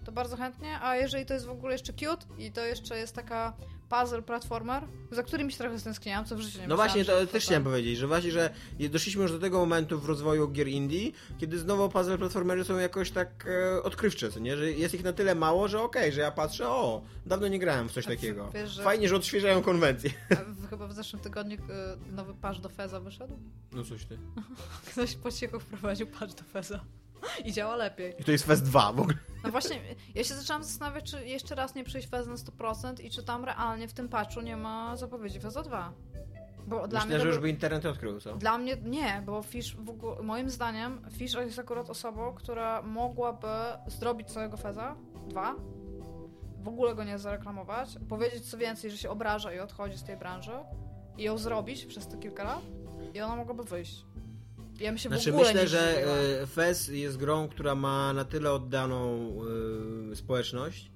to bardzo chętnie, a jeżeli to jest w ogóle jeszcze cute i to jeszcze jest taka puzzle platformer, za którym się trochę stęskniłam, co w życiu nie No właśnie, to to też tak. chciałem powiedzieć, że właśnie, że doszliśmy już do tego momentu w rozwoju gier indie, kiedy znowu puzzle platformery są jakoś tak e, odkrywcze, co nie? Że jest ich na tyle mało, że okej, że ja patrzę, o, dawno nie grałem w coś takiego. wiesz, że- Fajnie, że odświeżają konwencję. A chyba w zeszłym tygodniu y, nowy patch do Feza wyszedł. No coś ty. (laughs) Ktoś po cichu wprowadził patch do Feza. I działa lepiej. I to jest Fest 2 w ogóle. No właśnie, ja się zaczęłam zastanawiać, czy jeszcze raz nie przyjść Fez na 100% i czy tam realnie w tym patchu nie ma zapowiedzi Feza 2. Bo dla mnie Myślę, to że już był- by internet odkrył, co? Dla mnie nie, bo Fish w ogóle, moim zdaniem Fish jest akurat osobą, która mogłaby zrobić całego Feza 2, w ogóle go nie zareklamować, powiedzieć co więcej, że się obraża i odchodzi z tej branży i ją zrobić przez te kilka lat i ona mogłaby wyjść. Ja bym się Znaczy w ogóle myślę, nie że e, Fez jest grą, która ma na tyle oddaną e, społeczność,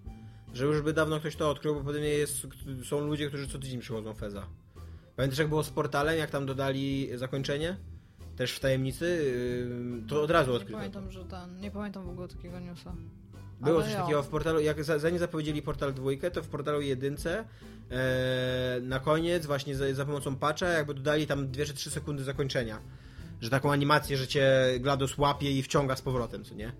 że już by dawno ktoś to odkrył, bo pewnie jest, są ludzie, którzy co tydzień przychodzą Feza. Pamiętasz jak było z portalem, jak tam dodali zakończenie? Też w tajemnicy, e, to od razu Nie odkryto. pamiętam, że ten, nie pamiętam w ogóle takiego newsa. Było Ale coś takiego w portalu, jak za- zanim zapowiedzieli portal dwójkę, to w portalu jedynce e, na koniec właśnie za, za pomocą patcha jakby dodali tam 2 czy 3 sekundy zakończenia. Że taką animację, że cię GLaDOS łapie i wciąga z powrotem, co nie?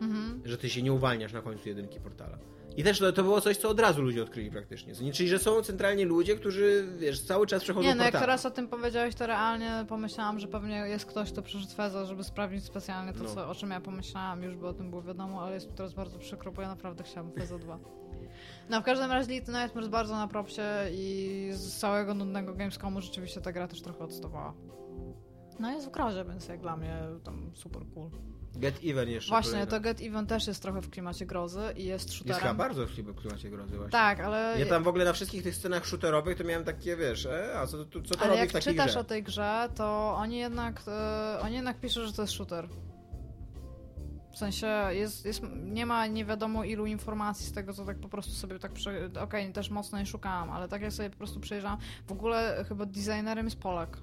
Mhm. Że ty się nie uwalniasz na końcu jedynki portala. I też to, to było coś, co od razu ludzie odkryli praktycznie. co nie? Czyli, że są centralnie ludzie, którzy, wiesz, cały czas przechodzą Nie, no jak teraz o tym powiedziałeś, to realnie pomyślałam, że pewnie jest ktoś, kto przyszedł Feza, żeby sprawdzić specjalnie to, No. co, o czym ja pomyślałam, już by o tym było wiadomo, ale jest mi teraz bardzo przykro, bo ja naprawdę chciałam Feza 2. No w każdym razie Little Nightmares jest bardzo na propsie i z całego nudnego Gamescomu rzeczywiście ta gra też trochę odstawała. No jest w grozie, więc jak dla mnie tam super cool. Get Even jeszcze. Właśnie, to Get Even też jest trochę w klimacie grozy i jest shooterem. Jest chyba bardzo w klimacie grozy właśnie. Tak, ale... Ja tam w ogóle na wszystkich tych scenach shooterowych to miałem takie, wiesz, e, a co, to, co to ale robi jak w takiej czytasz grze? o tej grze, to oni jednak, e, oni jednak piszą, że to jest shooter. W sensie jest, jest, nie ma nie wiadomo ilu informacji z tego, co tak po prostu sobie tak prze... Okej, też mocno nie szukałam, ale tak jak sobie po prostu przejrzałam, w ogóle chyba designerem jest Polak.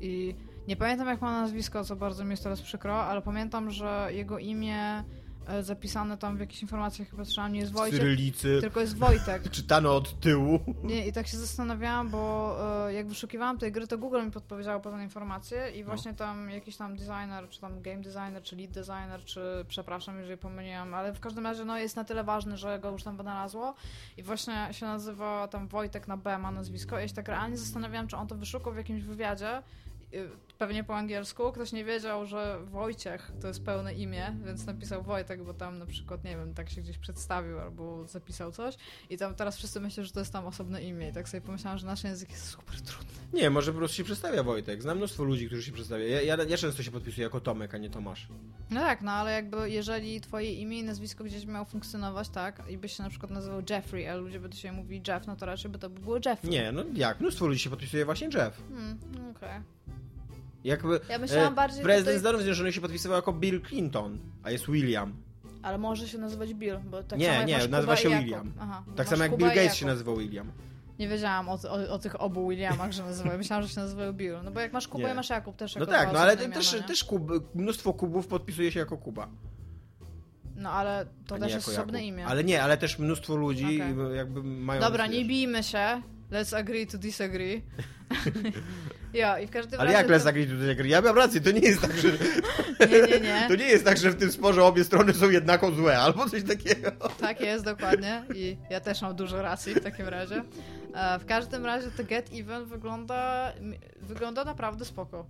I nie pamiętam jak ma nazwisko, co bardzo mi jest teraz przykro, ale pamiętam, że jego imię e, zapisane tam w jakichś informacjach chyba słyszałam, nie jest W Wojciech, cyrylicy, tylko jest Wojtek. (laughs) czytano od tyłu. Nie, i tak się zastanawiałam, bo e, jak wyszukiwałam tej gry, to Google mi podpowiedziało pewne informacje No. i właśnie tam jakiś tam designer, czy tam game designer, czy lead designer, czy przepraszam, jeżeli pomyliłam, ale w każdym razie no, jest na tyle ważny, że go już tam wynalazło i właśnie się nazywa tam Wojtek na B ma nazwisko i ja się tak realnie zastanawiałam, czy on to wyszukał w jakimś wywiadzie, pewnie po angielsku, ktoś nie wiedział, że Wojciech to jest pełne imię, więc napisał Wojtek, bo tam na przykład, nie wiem, tak się gdzieś przedstawił albo zapisał coś i tam teraz wszyscy myślą, że to jest tam osobne imię i tak sobie pomyślałam, że nasz język jest super trudny. Nie, może po prostu się przedstawia Wojtek. Znam mnóstwo ludzi, którzy się przedstawia. Ja, ja, ja często się podpisuję jako Tomek, a nie Tomasz. No tak, no ale jakby jeżeli twoje imię i nazwisko gdzieś miało funkcjonować, tak, i byś się na przykład nazywał Jeffrey, a ludzie by do siebie mówili Jeff, no to raczej by to by było Jeffrey. Nie, no jak? Mnóstwo ludzi się podpisuje właśnie Jeff. Hmm, okej. Jakby Ja myślałam bardziej prezydent Stanów Zjednoczonych się podpisywał jako Bill Clinton, a jest William. Ale może się nazywać Bill, bo tak Nie, samo jak nie, nazywa się. William. Aha, Tak samo jak Kuba Bill Gates się nazywał William. Nie wiedziałam o, o, o tych obu Williamach, że nazywają. Myślałam, że się nazywają Bill. No bo jak masz Kuba Nie. masz Jakub też No jako tak, dwa no ale też, imiona, nie? też Kub, mnóstwo Kubów podpisuje się jako Kuba. No ale to też jest osobne Jakub. imię. Ale nie, ale też mnóstwo ludzi Okej. jakby mają... Dobra, nie bijmy się. Let's agree to disagree. (laughs) ja, i w każdym Ale razie... jak Les Agri tutaj gry? Ja mam rację, to nie jest tak, że... (laughs) Nie, nie, nie. (laughs) To nie jest tak, że w tym sporze obie strony są jednako złe, albo coś takiego. Tak jest, dokładnie. I ja też mam dużo racji w takim razie. E, w każdym razie to Get Even wygląda, wygląda naprawdę spoko.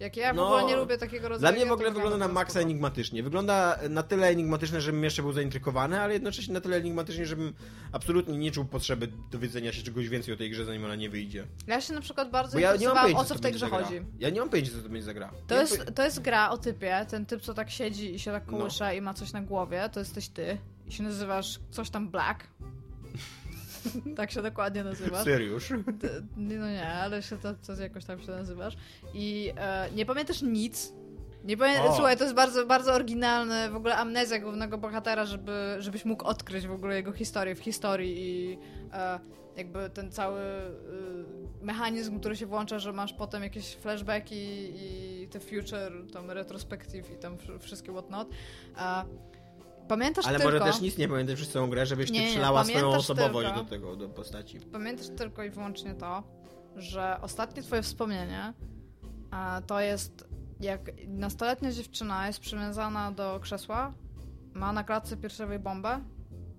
Jak ja w No, ogóle nie lubię takiego rodzaju Dla mnie w ogóle wygląda na maksa enigmatycznie. Wygląda na tyle enigmatycznie, żebym jeszcze był zaintrykowany, ale jednocześnie na tyle enigmatycznie, żebym absolutnie nie czuł potrzeby dowiedzenia się czegoś więcej o tej grze, zanim ona nie wyjdzie. Ja się na przykład bardzo Bo ja nie mam pojęcia, o co w tej grze chodzi. Ja nie mam pojęcia, co to będzie za gra. To Nie jest, mam to jest gra o typie, ten typ, co tak siedzi i się tak No. kołysza i ma coś na głowie, to jesteś ty. I się nazywasz coś tam Black. (laughs) tak się dokładnie nazywasz. Seriusz. No nie, ale się to, to jakoś tam się nazywasz. I e, nie pamiętasz nic. Nie pamię... O. Słuchaj, to jest bardzo, bardzo oryginalny w ogóle amnezja głównego bohatera, żeby, żebyś mógł odkryć w ogóle jego historię w historii i e, jakby ten cały e, mechanizm, który się włącza, że masz potem jakieś flashbacki i te future, tam retrospective i tam wsz- wszystkie whatnot. E, pamiętasz Ale tylko... może też nic nie pamiętać przez całą grę, żebyś Nie, ty przelała swoją pamiętasz osobowość tylko- do tego, do postaci. Pamiętasz tylko i wyłącznie to, że ostatnie twoje wspomnienie to jest jak nastoletnia dziewczyna jest przywiązana do krzesła, ma na klatce piersiowej bombę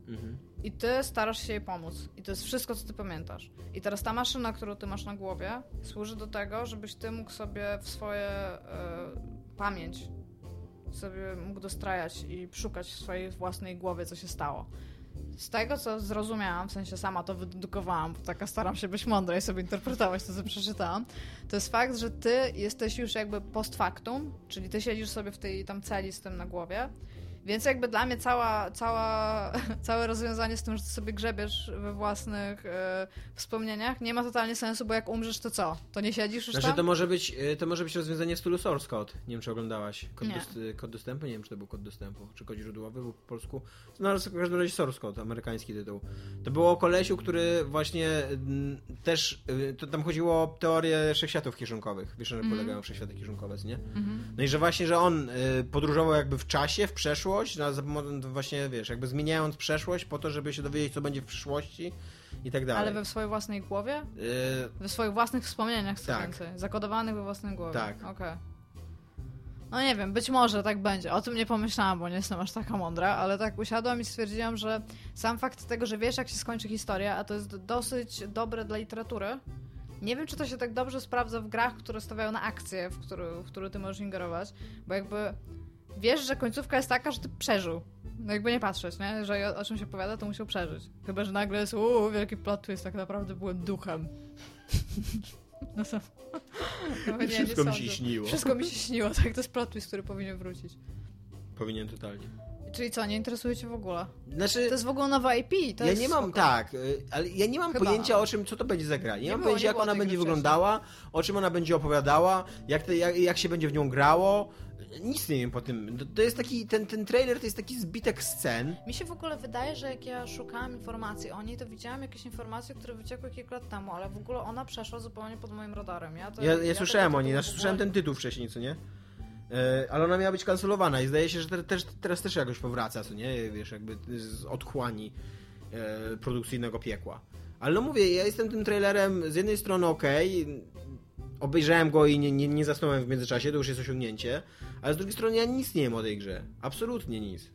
Mhm. i ty starasz się jej pomóc. I to jest wszystko, co ty pamiętasz. I teraz ta maszyna, którą ty masz na głowie, służy do tego, żebyś ty mógł sobie w swoje e, pamięć sobie mógł dostrajać i szukać w swojej własnej głowie, co się stało. Z tego, co zrozumiałam, w sensie sama to wydedukowałam, bo taka staram się być mądra i sobie interpretować to, co przeczytałam, to jest fakt, że ty jesteś już jakby post factum, czyli ty siedzisz sobie w tej tam celi z tym na głowie, więc jakby dla mnie cała, cała, (laughs) całe rozwiązanie z tym, że ty sobie grzebiesz we własnych e, wspomnieniach, nie ma totalnie sensu, bo jak umrzesz, to co? To nie siedzisz już Znaczy tam? to może być, y, to może być rozwiązanie w stylu source code. Nie wiem, czy oglądałaś. Kod, dost- kod dostępu? Nie wiem, czy to był kod dostępu. Czy kod źródłowy był po polsku. No ale w każdym razie source code, amerykański tytuł. To było o kolesiu, który właśnie mm, też, y, to tam chodziło o teorię wszechświatów kieszonkowych. Wiesz, czym Mhm. polegają wszechświaty kieszonkowe, nie? Mhm. No i że właśnie, że on y, podróżował jakby w czasie, w przeszłość, na, za pomocą- właśnie, wiesz, jakby zmieniając przeszłość po to, żeby się dowiedzieć, co będzie w przyszłości i tak dalej. Ale we swojej własnej głowie? Y, We swoich własnych wspomnieniach co Tak. więcej. Zakodowanych we własnej głowie. Tak. Okej. No nie wiem, być może tak będzie. O tym nie pomyślałam, bo nie jestem aż taka mądra, ale tak usiadłam i stwierdziłam, że sam fakt tego, że wiesz jak się skończy historia, a to jest dosyć dobre dla literatury, nie wiem, czy to się tak dobrze sprawdza w grach, które stawiają na akcję, w które, w które ty możesz ingerować, bo jakby wiesz, że końcówka jest taka, że ty przeżył. No jakby nie patrzeć, nie? Że o, o czym się opowiada, to musiał przeżyć. Chyba, że nagle jest, uuu, wielki plot twist, tak naprawdę byłem duchem. No to... (laughs) No, nie, Wszystko nie mi się śniło. Wszystko mi się śniło, tak, to jest plot twist, który powinien wrócić. Powinien totalnie. Czyli co, nie interesuje cię w ogóle? Znaczy, to jest w ogóle nowa IP. To ja nie mam, spoko. tak, y, ale ja nie mam Chyba. pojęcia o czym, co to będzie za gra. Nie, nie mam było, pojęcia, nie jak ona będzie wyglądała, o czym ona będzie opowiadała, jak, te, jak, jak się będzie w nią grało. Nic nie wiem po tym. To, jest taki, ten, ten trailer to jest taki zbitek scen. Mi się w ogóle wydaje, że jak ja szukałam informacji o niej, to widziałam jakieś informacje, które wyciekły kilka lat temu, ale w ogóle ona przeszła zupełnie pod moim radarem. Ja, to, ja, ja, ja słyszałem o niej, znaczy, słyszałem ten tytuł wcześniej, co nie? E, ale ona miała być kancelowana i zdaje się, że teraz, teraz też jakoś powraca, co nie? Wiesz, jakby z odchłani e, produkcyjnego piekła. Ale no mówię, ja jestem tym trailerem z jednej strony ok, obejrzałem go i nie, nie, nie zasnąłem w międzyczasie, to już jest osiągnięcie, ale z drugiej strony ja nic nie wiem o tej grze. Absolutnie nic.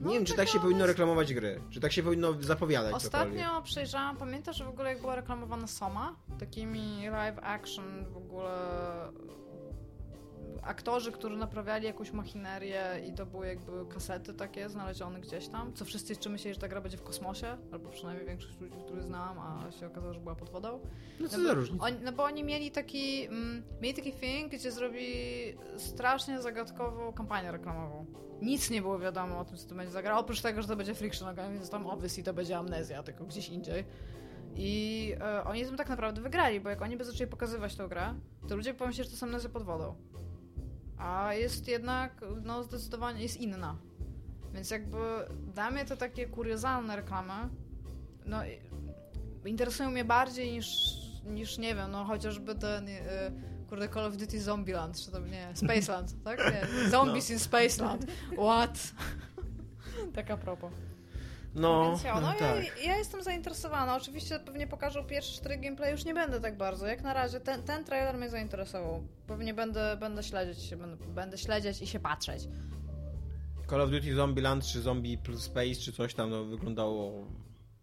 Nie no, wiem, czy tak się powinno reklamować gry, czy tak się powinno zapowiadać Ostatnio cokolwiek. przejrzałam, pamiętasz w ogóle jak była reklamowana Soma? Takimi live action w ogóle aktorzy, którzy naprawiali jakąś machinerię i to były jakby kasety takie znalezione gdzieś tam, co wszyscy jeszcze myśleli, że ta gra będzie w kosmosie, albo przynajmniej większość ludzi, których znałam, a się okazało, że była pod wodą. No co no, za różnica? no bo oni mieli taki, mm, mieli taki thing, gdzie zrobili strasznie zagadkową kampanię reklamową. Nic nie było wiadomo o tym, co to będzie za gra, oprócz tego, że to będzie Friction, więc tam obviously to będzie amnezja, tylko gdzieś indziej. I e, oni tym tak naprawdę wygrali, bo jak oni by zaczęli pokazywać tę grę, to ludzie pomyśleli, że to są amnezja pod wodą a jest jednak, no zdecydowanie jest inna. Więc jakby dla mnie to takie kuriozalne reklamy, no interesują mnie bardziej niż, niż nie wiem, no chociażby ten y, kurde Call of Duty Zombieland, czy tam nie, Spaceland, tak? Nie, (laughs) Zombies no. in Spaceland. What? (laughs) Taka propos. No, Więc ja, no, no tak. ja, ja, jestem zainteresowana. Oczywiście pewnie pokażą pierwsze cztery gameplay, już nie będę tak bardzo. Jak na razie ten, ten trailer mnie zainteresował. Pewnie będę, będę śledzić będę, będę śledzić i się patrzeć. Call of Duty Zombieland czy Zombie plus Space czy coś tam no, wyglądało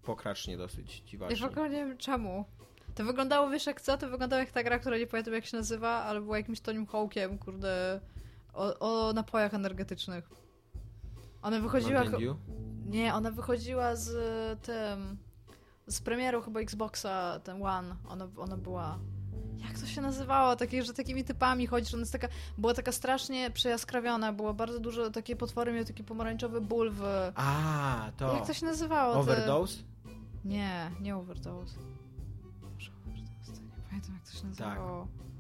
pokracznie dosyć dziwacznie. Ja w ogóle nie wiem czemu. To wyglądało, wiesz jak co? To wyglądało jak ta gra, która nie pamiętam jak się nazywa, ale była jakimś Tonim Hawkiem, kurde, o, o napojach energetycznych. Ona wychodziła... Nie, ona wychodziła z tym... Z premierą chyba Xboxa, ten One. Ona, ona była... Jak to się nazywało? Takie, że takimi typami chodzisz, ona jest taka, była taka strasznie przejaskrawiona, było bardzo dużo, takie potwory miały taki pomarańczowy ból w... A, to... Jak to się nazywało? Overdose? Ty? Nie, nie Overdose. Może Overdose, nie pamiętam jak to się nazywało. Tak.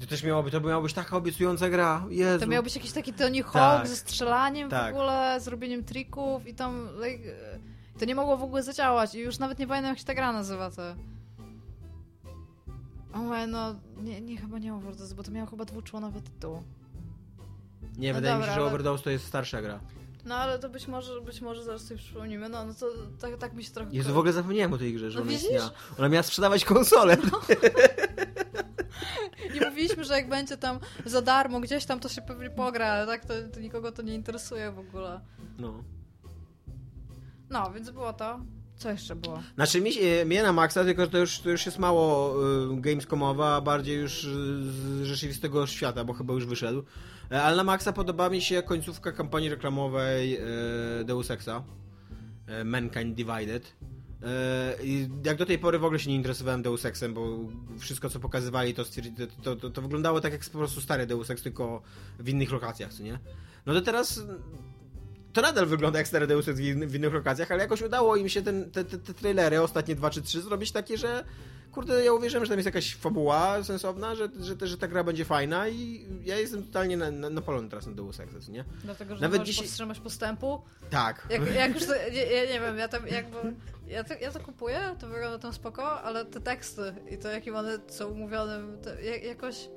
To też miałoby, to miała być taka obiecująca gra. Jezu. To miał być jakiś taki Tony Hawk tak. ze strzelaniem tak. w ogóle, zrobieniem trików i tam... Like, to nie mogło w ogóle zadziałać i już nawet nie pamiętam jak się ta gra nazywa to. O, no, nie, nie chyba nie Overdose, bo to miało chyba dwuczłonowy tytuł. Nie, no wydaje dobra, mi się, że ale... Overdose to jest starsza gra. No ale to być może, być może zaraz sobie przypomnimy. No, no to tak, tak mi się trochę... Jezu, w ogóle zapomniałem o tej grze, że no, ona istniała. Ona miała sprzedawać konsolę. No. (laughs) I mówiliśmy, że jak będzie tam za darmo gdzieś tam, to się pewnie pogra, ale tak to, to nikogo to nie interesuje w ogóle. No. No, więc było to. Co jeszcze było? Znaczy, mi, mnie na maksa, tylko że to już, to już jest mało y, gamescomowa, a bardziej już z rzeczywistego świata, bo chyba już wyszedł. E, ale na maksa podoba mi się końcówka kampanii reklamowej y, Deus Exa. Y, Mankind Divided. Jak do tej pory w ogóle się nie interesowałem Deus Exem, bo wszystko co pokazywali to, to, to, to, wyglądało tak jak po prostu stary Deus Ex, tylko w innych lokacjach, co nie? No to teraz to nadal wygląda jak stare Deus Ex w innych lokacjach, ale jakoś udało im się ten, te, te, te trailery, ostatnie dwa czy trzy, zrobić takie, że kurde, ja uwierzyłem, że tam jest jakaś fabuła sensowna, że, że, że ta gra będzie fajna i ja jestem totalnie na, na, napalony teraz na Deus Ex, nie? Dlatego, że Nawet dzisiaj... powstrzymać postępu? Tak. Jak, jak już ja, ja, nie wiem, ja tam jakby... Ja to, ja to kupuję, to wygląda tam spoko, ale te teksty i to jakim one są mówione, jakoś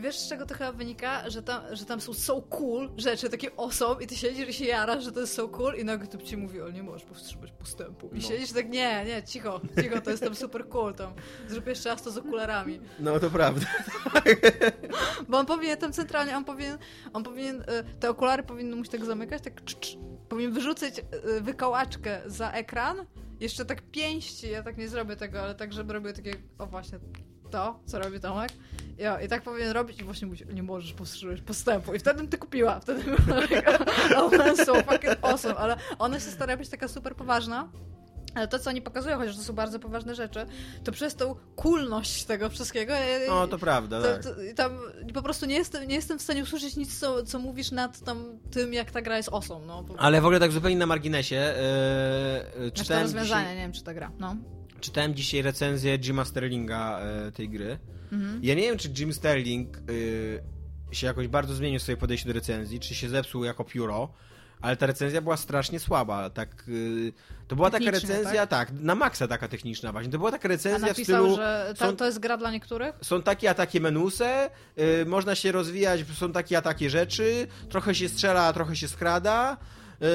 wiesz z czego to chyba wynika? Że tam, że tam są so cool rzeczy, takie osob i ty siedzisz i się jarasz, że to jest so cool i nagle to ci mówi, o nie możesz powstrzymać postępu. I no. siedzisz tak, nie, nie, cicho, cicho, to jest tam super cool, tam zrób jeszcze raz to z okularami. No to prawda. (laughs) Bo on powinien tam centralnie, on powinien, on powinien, y, te okulary powinny mu się tak zamykać, tak cz, cz, powinien wyrzucać y, wykołaczkę za ekran, jeszcze tak pięści, ja tak nie zrobię tego, ale tak, żeby robił takie, o właśnie, to, co robi Tomek. Ja, I tak powinien robić i właśnie mówić, nie możesz powstrzymać postępu. I wtedy bym ty kupiła. Wtedy bym (laughs) one są fucking awesome, ale ona się stara być taka super poważna. Ale to, co oni pokazują, chociaż to są bardzo poważne rzeczy, to przez tą kulność tego wszystkiego. e, No, to prawda, to, tak. to, tam po prostu nie jestem, nie jestem w stanie usłyszeć nic, co, co mówisz nad tam, tym, jak ta gra jest osą. No, Ale w ogóle tak zupełnie na marginesie, e, znaczy to rozwiązanie, dzisiaj, nie wiem, czy ta gra. No. Czytałem dzisiaj recenzję Jima Sterlinga e, tej gry. Mhm. Ja nie wiem, czy Jim Sterling e, się jakoś bardzo zmienił w swoje podejście do recenzji, czy się zepsuł jako pióro, ale ta recenzja była strasznie słaba. Tak, e, to była taka recenzja, tak? na maksa taka techniczna właśnie. To była taka A recenzja w napisał, stylu... że to, są- to jest gra dla niektórych? są takie a takie menusy, y, można się rozwijać, są takie a takie rzeczy, trochę się strzela, trochę się skrada,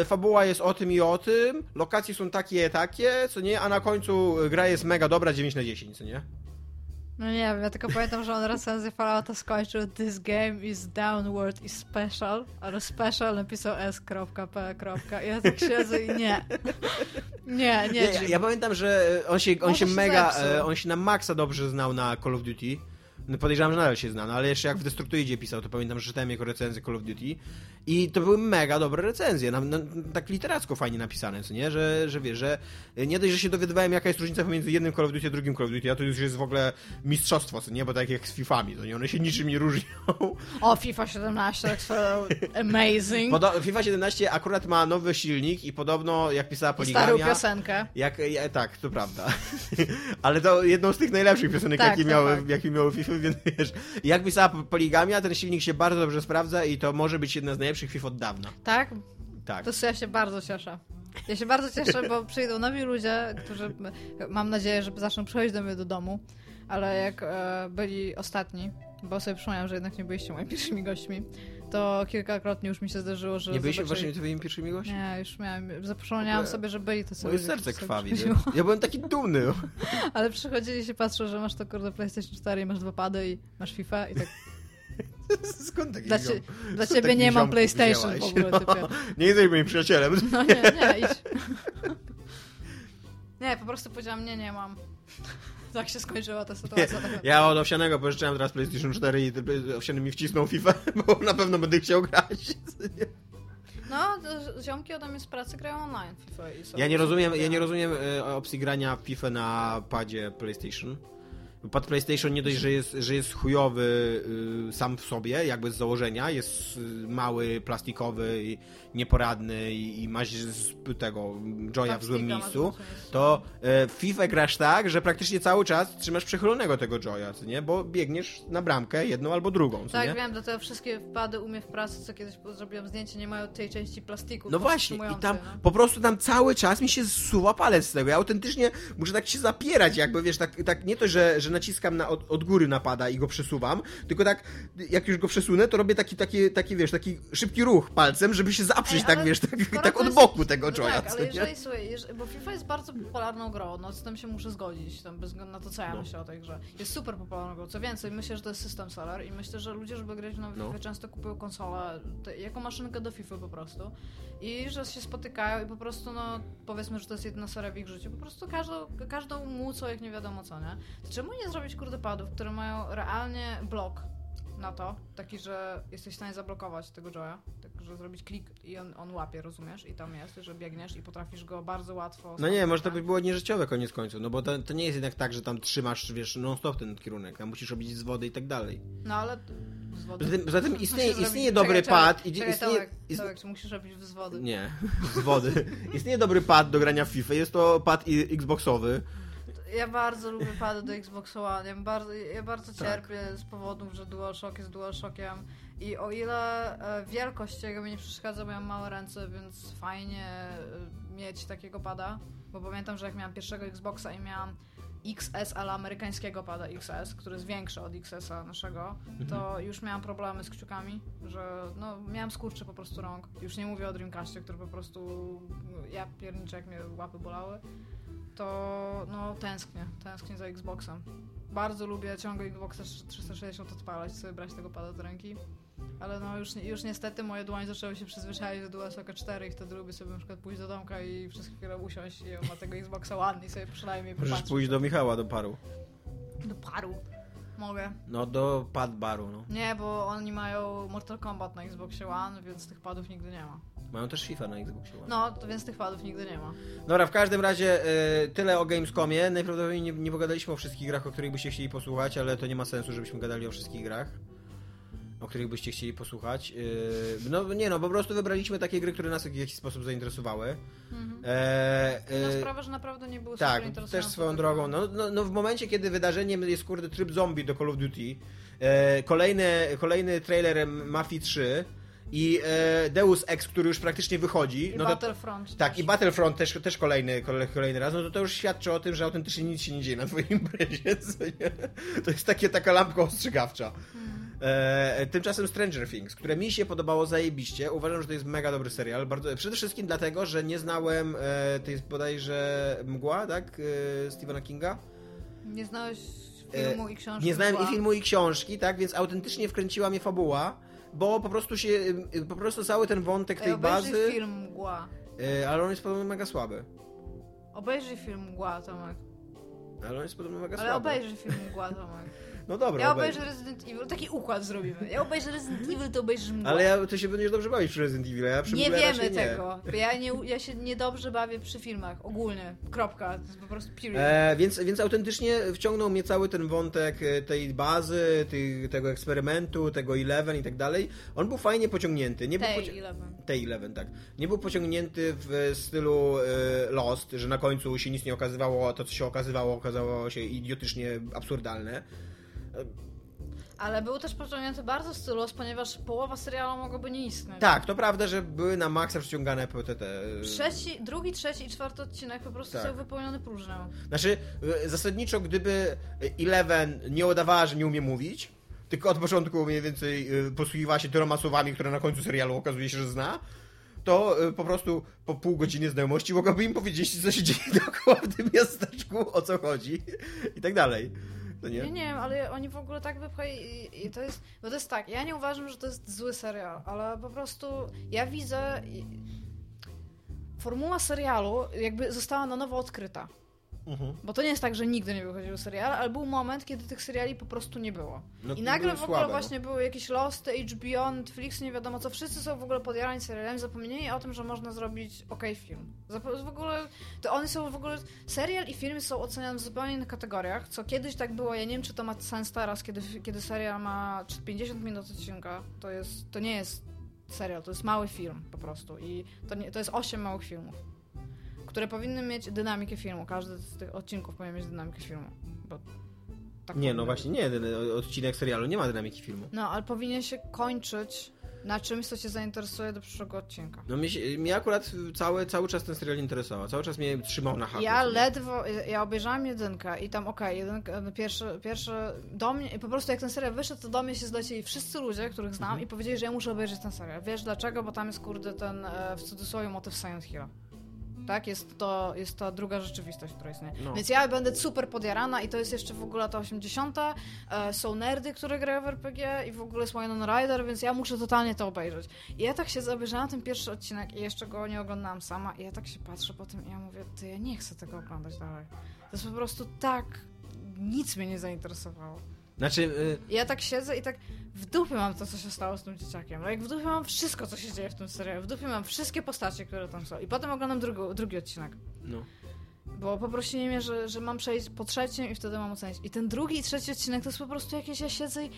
fabuła jest o tym i o tym, lokacje są takie takie, co nie, a na końcu y, gra jest mega dobra, 9 na 10, co nie? No nie wiem, ja tylko pamiętam, że on recenzję Fallouta skończył This game is downward is special, ale special napisał s.p. Ja tak siedzę i nie. Nie, nie, Nie, ja, ja pamiętam, że on się, on Może się się mega, zepsuł. e, on się na maksa dobrze znał na Call of Duty. No podejrzewam, że nadal się zna, no ale jeszcze jak w Destructoidzie pisał, to pamiętam, że czytałem jego recenzję Call of Duty i to były mega dobre recenzje, tak literacko fajnie napisane, co nie, że, że wiesz, że nie dość, że się dowiadywałem jaka jest różnica pomiędzy jednym Call of Duty a drugim Call of Duty, a to już jest w ogóle mistrzostwo, co nie, bo tak jak z Fifami, to nie, one się niczym nie różnią. O, FIFA 17, tak swoją amazing. Podo- FIFA 17 akurat ma nowy silnik i podobno, jak pisała I starą Poligamia... piosenkę. Jak, ja, tak, to prawda. (laughs) Ale to jedną z tych najlepszych piosenek, Tak, jakie, tak, miały, tak. jakie miały FIFA, (laughs) więc wiesz, jak pisała Poligamia, ten silnik się bardzo dobrze sprawdza i to może być jedna z najlepszych FIFA od dawna. Tak? Tak. To ja się bardzo cieszę. Ja się bardzo cieszę, bo przyjdą nowi ludzie, którzy mam nadzieję, że zaczną przychodzić do mnie do domu, ale jak e, byli ostatni, bo sobie przypomniałam, że jednak nie byliście moimi pierwszymi gośćmi, to kilkakrotnie już mi się zdarzyło, że Nie byliście zobaczyli- właśnie twoimi pierwszymi gośćmi? Nie, już miałem, zapomniałam sobie, że byli to sobie. Moje serce krwawi. Ja byłem taki dumny. (laughs) Ale przychodzili się, patrzą, że masz to kurde PlayStation 4 i masz dwa pady i masz FIFA i tak (laughs) Skąd taki dla, cie, dla ciebie nie mam PlayStation wzięłaś? w ogóle, No. typie. Nie jesteś moim przyjacielem. (laughs) No nie, nie, idź. Nie, po prostu powiedziałam, nie, nie mam. Tak się skończyła ta sytuacja. Tak Ja od Owsianego pożyczyłem teraz PlayStation 4 i Owsiany mi wcisnął FIFA, (laughs) bo na pewno będę chciał grać. No, to ziomki ode mnie z pracy grają online w FIFA i sobie Ja nie rozumiem, ja nie rozumiem e, opcji grania w FIFA na padzie PlayStation. Pad PlayStation nie dość, że jest, że jest chujowy y, sam w sobie, jakby z założenia, jest y, mały, plastikowy i nieporadny i, i masz z tego joya w złym miejscu, to w FIFA grasz tak, że praktycznie cały czas trzymasz przechylonego tego joya, co nie? Bo biegniesz na bramkę jedną albo drugą, co Tak, nie? wiem, dlatego wszystkie wpady u mnie w pracy, co kiedyś zrobiłam zdjęcie, nie mają tej części plastiku. No właśnie, i tam no. po prostu tam cały czas mi się zsuwa palec z tego. Ja autentycznie muszę tak się zapierać, jakby wiesz, tak, tak nie to, że, że naciskam na, od, od góry napada i go przesuwam, tylko tak, jak już go przesunę, to robię taki, taki, taki wiesz, taki szybki ruch palcem, żeby się zaprzeć, Ej, tak wiesz, tak, tak od jest- boku tego no joya, Tak, ale jeżeli, słuchaj, jeżeli, bo FIFA jest bardzo popularną grą, no z tym się muszę zgodzić, tam bez względu na to, co ja No. myślę o tej grze. Jest super popularną grą. Co więcej, myślę, że to jest system seller i myślę, że ludzie, żeby grać na No. FIFA, często kupują konsolę te, jako maszynkę do FIFA po prostu. I że się spotykają i po prostu, no powiedzmy, że to jest jedna seria w ich życiu. Po prostu każdą, każdą mucą, jak nie wiadomo co, nie? To czemu nie zrobić kurde padów, które mają realnie blok na to, taki, że jesteś w stanie zablokować tego Joya, tak, że zrobić klik i on, on łapie, rozumiesz? I tam jest, że biegniesz i potrafisz go bardzo łatwo... No nie, może to by samodzielnie- było nieżyciowe koniec końców, no bo to, to nie jest jednak tak, że tam trzymasz, wiesz, non-stop ten kierunek, tam musisz robić z wody i tak dalej. No ale... Z wody. Poza tym istnieje, istnieje dobry czekaj, pad, Czekaj, idzie- czekaj istnieje, Tomek, ist- Tomek, czy musisz robić z wody? Nie, (laughs) z wody. Istnieje dobry pad do grania w FIFA, jest to pad i- Xboxowy. Ja bardzo lubię pady do Xbox One. Ja bardzo, ja bardzo Tak. cierpię z powodów, że DualShock jest DualShockiem. I o ile e, wielkość jego mi nie przeszkadza, bo ja mam małe ręce, więc fajnie e, mieć takiego pada. Bo pamiętam, że jak miałam pierwszego Xboxa i miałam XS, ale amerykańskiego pada XS, który jest większy od XS-a naszego, to już miałam problemy z kciukami, że no, miałam skurcze po prostu rąk. Już nie mówię o Dreamcastie, który po prostu ja pierniczę, jak mnie łapy bolały to no tęsknię, tęsknię za Xboxem. Bardzo lubię ciągle Xboxa 360 odpalać, sobie brać tego pada do ręki. Ale no już, już niestety moje dłonie zaczęły się przyzwyczaić do DualShocka 4 i wtedy lubię sobie na przykład pójść do domka i przez chwilę usiąść i on ma tego Xboxa One i sobie przynajmniej Możesz popatrzeć. pójść do Michała, do paru. Do paru. Mogę. No, do pad baru, no. Nie, bo oni mają Mortal Kombat na Xboxie One, więc tych padów nigdy nie ma. Mają też FIFA na Xboxie One. No, to więc tych wadów nigdy nie ma. Dobra, w każdym razie y, tyle o Gamescomie. Najprawdopodobniej nie, nie pogadaliśmy o wszystkich grach, o których byście chcieli posłuchać, ale to nie ma sensu, żebyśmy gadali o wszystkich grach, o których byście chcieli posłuchać. Y, no nie no, po prostu wybraliśmy takie gry, które nas w jakiś sposób zainteresowały. Mhm. E, No y, sprawa, że naprawdę nie były tak, super interesujące. też swoją drogą. No, no, no w momencie, kiedy wydarzeniem jest kurde tryb zombie do Call of Duty, e, kolejny, kolejny trailer Mafii 3 i e, Deus Ex, który już praktycznie wychodzi. I no to, Battlefront. tak, też. i Battlefront też, też kolejny, kole- kolejny raz, no to, to już świadczy o tym, że autentycznie nic się nie dzieje na twojej (laughs) imprezie? To jest takie, taka lampka ostrzegawcza. E, tymczasem Stranger Things, które mi się podobało zajebiście, uważam, że to jest mega dobry serial, bardzo, przede wszystkim dlatego, że nie znałem, e, to jest bodajże Mgła, tak, e, Stephena Kinga? Nie znałeś filmu i książki. E, Nie znałem była. i filmu, i książki, tak, więc autentycznie wkręciła mnie fabuła, bo po prostu się, y, po prostu cały ten wątek Ej, tej obejrzyj bazy, film Mgła. e, ale on jest podobno mega słaby. Obejrzyj film Mgła, Tomek. Ale on jest podobno mega Ale słaby. obejrzyj film Mgła, Tomek. No dobra, Ja obejrzę. obejrzę Resident Evil. Taki układ zrobimy. Ja obejrzę Resident Evil, to obejrzysz Mgła. Ale ja, ty się będziesz dobrze bawić przy Resident Evil, a ja przy Nie wiemy nie. tego. Ja, nie, ja się niedobrze bawię przy filmach, ogólnie. Kropka. To jest po prostu period. E, więc, więc autentycznie wciągnął mnie cały ten wątek e, tej bazy, tej, tego eksperymentu, tego Eleven i tak dalej. On był fajnie pociągnięty. Nie był Tej poci- Eleven. tej Eleven, tak. Nie był pociągnięty w stylu e, Lost, że na końcu się nic nie okazywało, to co się okazywało okazało się idiotycznie absurdalne. Ale był też pociągnięty bardzo w stylu, ponieważ połowa serialu mogłaby nie istnieć. Tak, to prawda, że były na maksa przyciągane te... te Trzeci, drugi, trzeci i czwarty odcinek po prostu Tak. są wypełnione próżnią. Znaczy, y, zasadniczo, gdyby Eleven nie udawała, że nie umie mówić, tylko od początku mniej więcej y, posługiwała się tyloma słowami, które na końcu serialu okazuje się, że zna, to y, po prostu po pół godziny znajomości mogłaby im powiedzieć, co się dzieje (laughs) dookoła w tym miasteczku, o co chodzi i tak dalej. Ja nie? nie wiem, ale oni w ogóle tak wypchali i, i to jest, bo to jest tak, ja nie uważam, że to jest zły serial, ale po prostu ja widzę i- formuła serialu jakby została na nowo odkryta. Mhm. Bo to nie jest tak, że nigdy nie wychodziły seriale, ale był moment, kiedy tych seriali po prostu nie było. No, I nagle były w ogóle słabe, no. właśnie były jakieś Lost, HBO, Netflix, nie wiadomo co. Wszyscy są w ogóle podjarani serialami, zapomnieli o tym, że można zrobić ok film. Zap- w ogóle, to one są w ogóle, serial i film są oceniane w zupełnie innych kategoriach, co kiedyś tak było, ja nie wiem czy to ma sens teraz, kiedy, kiedy serial ma 50 minut odcinka, to jest, to nie jest serial, to jest mały film po prostu i to, nie, to jest 8 małych filmów. Które powinny mieć dynamikę filmu. Każdy z tych odcinków powinien mieć dynamikę filmu. Bo tak Nie, no właśnie nie, odcinek serialu nie ma dynamiki filmu. No, ale powinien się kończyć na czymś, co cię zainteresuje do przyszłego odcinka. No mnie, mnie akurat cały, cały czas ten serial interesował, cały czas mnie trzymał na haku. Ja ledwo, ja obejrzałam jedynkę i tam okej, jedynka, no, pierwsze, pierwsze, do mnie, i po prostu jak ten serial wyszedł, to do mnie się zlecieli wszyscy ludzie, których znam Mhm. i powiedzieli, że ja muszę obejrzeć ten serial. Wiesz dlaczego? Bo tam jest kurde ten, e, w cudzysłowie, motyw Silent Hill. Tak, jest to, jest to druga rzeczywistość, która istnieje. No. Więc ja będę super podjarana i to jest jeszcze w ogóle lata 80. E, są nerdy, które grają w RPG i w ogóle jest Winona Rider, więc ja muszę totalnie to obejrzeć. I ja tak się obejrzałam ten pierwszy odcinek i jeszcze go nie oglądałam sama i ja tak się patrzę po tym i ja mówię, ty, ja nie chcę tego oglądać dalej. To jest po prostu tak... Nic mnie nie zainteresowało. Znaczy, y, ja tak siedzę i tak w dupie mam to, co się stało z tym dzieciakiem. No jak w dupie mam wszystko, co się dzieje w tym serialu. W dupie mam wszystkie postacie, które tam są. I potem oglądam drugi, drugi odcinek. no. Bo poprosili mnie, że, że mam przejść po trzecim i wtedy mam ocenić. I ten drugi i trzeci odcinek to jest po prostu jakieś, ja siedzę i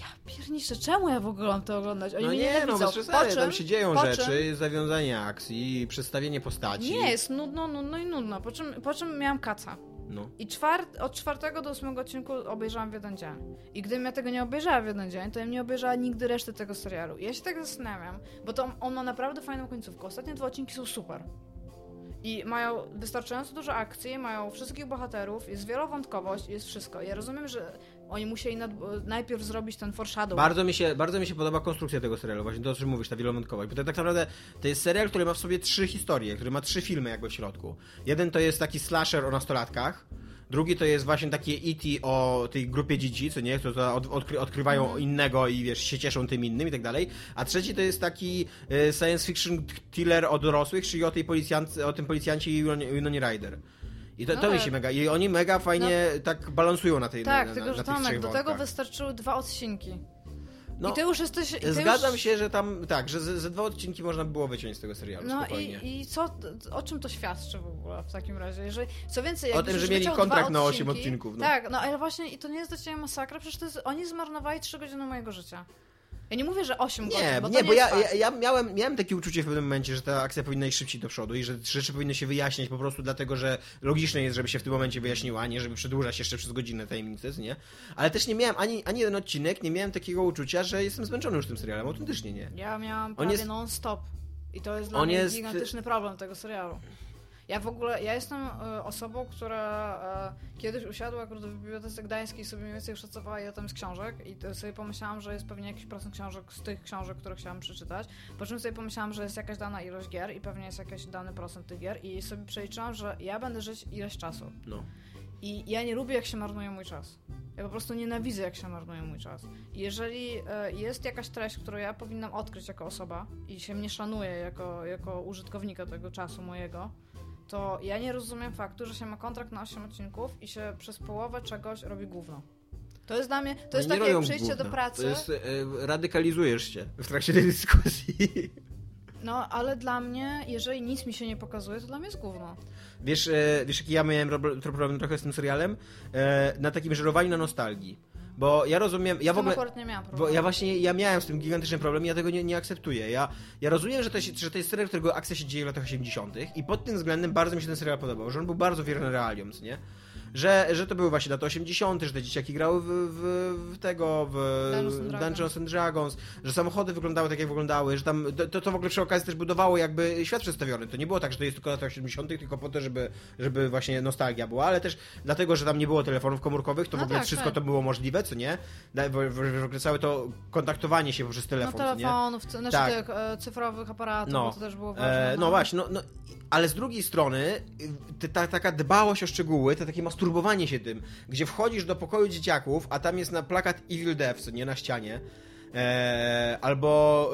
ja pierniczę, czemu ja w ogóle mam to oglądać? Oni No mnie nie, no przesady, Po tam czym- się dzieją po czym- rzeczy, zawiązanie akcji, przedstawienie postaci. Nie, jest nudno, nudno i nudno. Po czym, po czym miałam kaca. No. I czwart, od czwartego do ósmego odcinku obejrzałam w jeden dzień. I gdybym ja tego nie obejrzała w jeden dzień, to ja nie obejrzała nigdy reszty tego serialu. Ja się tak zastanawiam, bo to on ma naprawdę fajną końcówkę. Ostatnie dwa odcinki są super. I mają wystarczająco dużo akcji, mają wszystkich bohaterów, jest wielowątkowość, jest wszystko. Ja rozumiem, że oni musieli nad, najpierw zrobić ten foreshadow. Bardzo mi, się, bardzo mi się podoba konstrukcja tego serialu, właśnie to, o czym mówisz, ta wielowątkowość. Bo to tak naprawdę to jest serial, który ma w sobie trzy historie, który ma trzy filmy jakby w środku. Jeden to jest taki slasher o nastolatkach, drugi to jest właśnie takie E.T. o tej grupie dzieci, co nie, które odkry, odkrywają Mhm. innego i wiesz, się cieszą tym innym i tak dalej. A trzeci to jest taki e, science fiction thriller o dorosłych, czyli o, tej policjance, o tym policjancie i Winonie Ryder. I to, No to mi tak. się mega. I oni mega fajnie tak balansują na tej tak, na, tylko na, że na tych Tomek, do tego wystarczyły dwa odcinki. No, I ty już jesteś... Ty Zgadzam już... się, że tam, tak, że ze, ze dwa odcinki można było wyciąć z tego serialu No spokojnie. i, i co, o czym to świadczy w ogóle w takim razie? Jeżeli, co więcej, O tym, że mieli kontrakt na osiem odcinki- odcinków, no. Tak, no ale właśnie i to nie jest dla ciebie masakra, przecież to jest, oni zmarnowali 3 godziny mojego życia. Ja nie mówię, że 8 godzin, Nie, bo nie, bo nie ja, jest ja, miałem, miałem takie uczucie w pewnym momencie, że ta akcja powinna iść szybciej do przodu i że rzeczy powinny się wyjaśniać po prostu dlatego, że logiczne jest, żeby się w tym momencie wyjaśniła, a nie żeby przedłużać jeszcze przez godzinę tajemnicy, nie? Ale też nie miałem ani, ani jeden odcinek, nie miałem takiego uczucia, że jestem zmęczony już tym serialem, autentycznie nie. Ja miałam prawie jest- non-stop. I to jest dla On mnie jest- gigantyczny problem tego serialu. Ja w ogóle, ja jestem e, osobą, która e, kiedyś usiadła akurat w Bibliotece Gdańskiej i sobie mniej więcej szacowała ile tam jest książek i sobie pomyślałam, że jest pewnie jakiś procent książek z tych książek, które chciałam przeczytać, po czym sobie pomyślałam, że jest jakaś dana ilość gier i pewnie jest jakiś dany procent tych gier i sobie przeliczyłam, że ja będę żyć ileś czasu. No. I ja nie lubię, jak się marnuje mój czas. Ja po prostu nienawidzę, jak się marnuje mój czas. I jeżeli e, jest jakaś treść, którą ja powinnam odkryć jako osoba i się mnie szanuje jako, jako użytkownika tego czasu mojego, to ja nie rozumiem faktu, że się ma kontrakt na 8 odcinków i się przez połowę czegoś robi gówno. To jest dla mnie, to jest No takie przyjście do pracy, To jest, e, radykalizujesz się w trakcie tej dyskusji. no ale dla mnie, jeżeli nic mi się nie pokazuje, to dla mnie jest gówno. Wiesz, e, wiesz jaki ja miałem rob- problem trochę z tym serialem? E, na takim żerowaniu na nostalgii. Bo ja rozumiem, ja w ogóle... nie miałam Bo ja właśnie, ja miałem z tym gigantyczny problem i ja tego nie, nie akceptuję. Ja, ja rozumiem, że to, jest, że to jest serial, którego akcja się dzieje w latach 80. i pod tym względem bardzo mi się ten serial podobał, że on był bardzo wierny realiom, nie? Że, że to były właśnie lata 80., że te dzieciaki grały w, w, w tego, w Dungeons. Dungeons and Dragons, że samochody wyglądały tak, jak wyglądały, że tam to, to w ogóle przy okazji też budowało jakby świat przedstawiony. To nie było tak, że to jest tylko lata 80., tylko po to, żeby, żeby właśnie nostalgia była, ale też dlatego, że tam nie było telefonów komórkowych, to w No ogóle tak, wszystko tak. to było możliwe, co nie? W, w, w ogóle całe to kontaktowanie się poprzez No telefon, nie? telefonów, cy- znaczy Tak. tych e, cyfrowych aparatów, No. to też było ważne. E, no właśnie, no, no, ale z drugiej strony y, ta, taka dbałość o szczegóły, to takie masturbowanie się tym, gdzie wchodzisz do pokoju dzieciaków, a tam jest na plakat Evil Death, co nie na ścianie, e, albo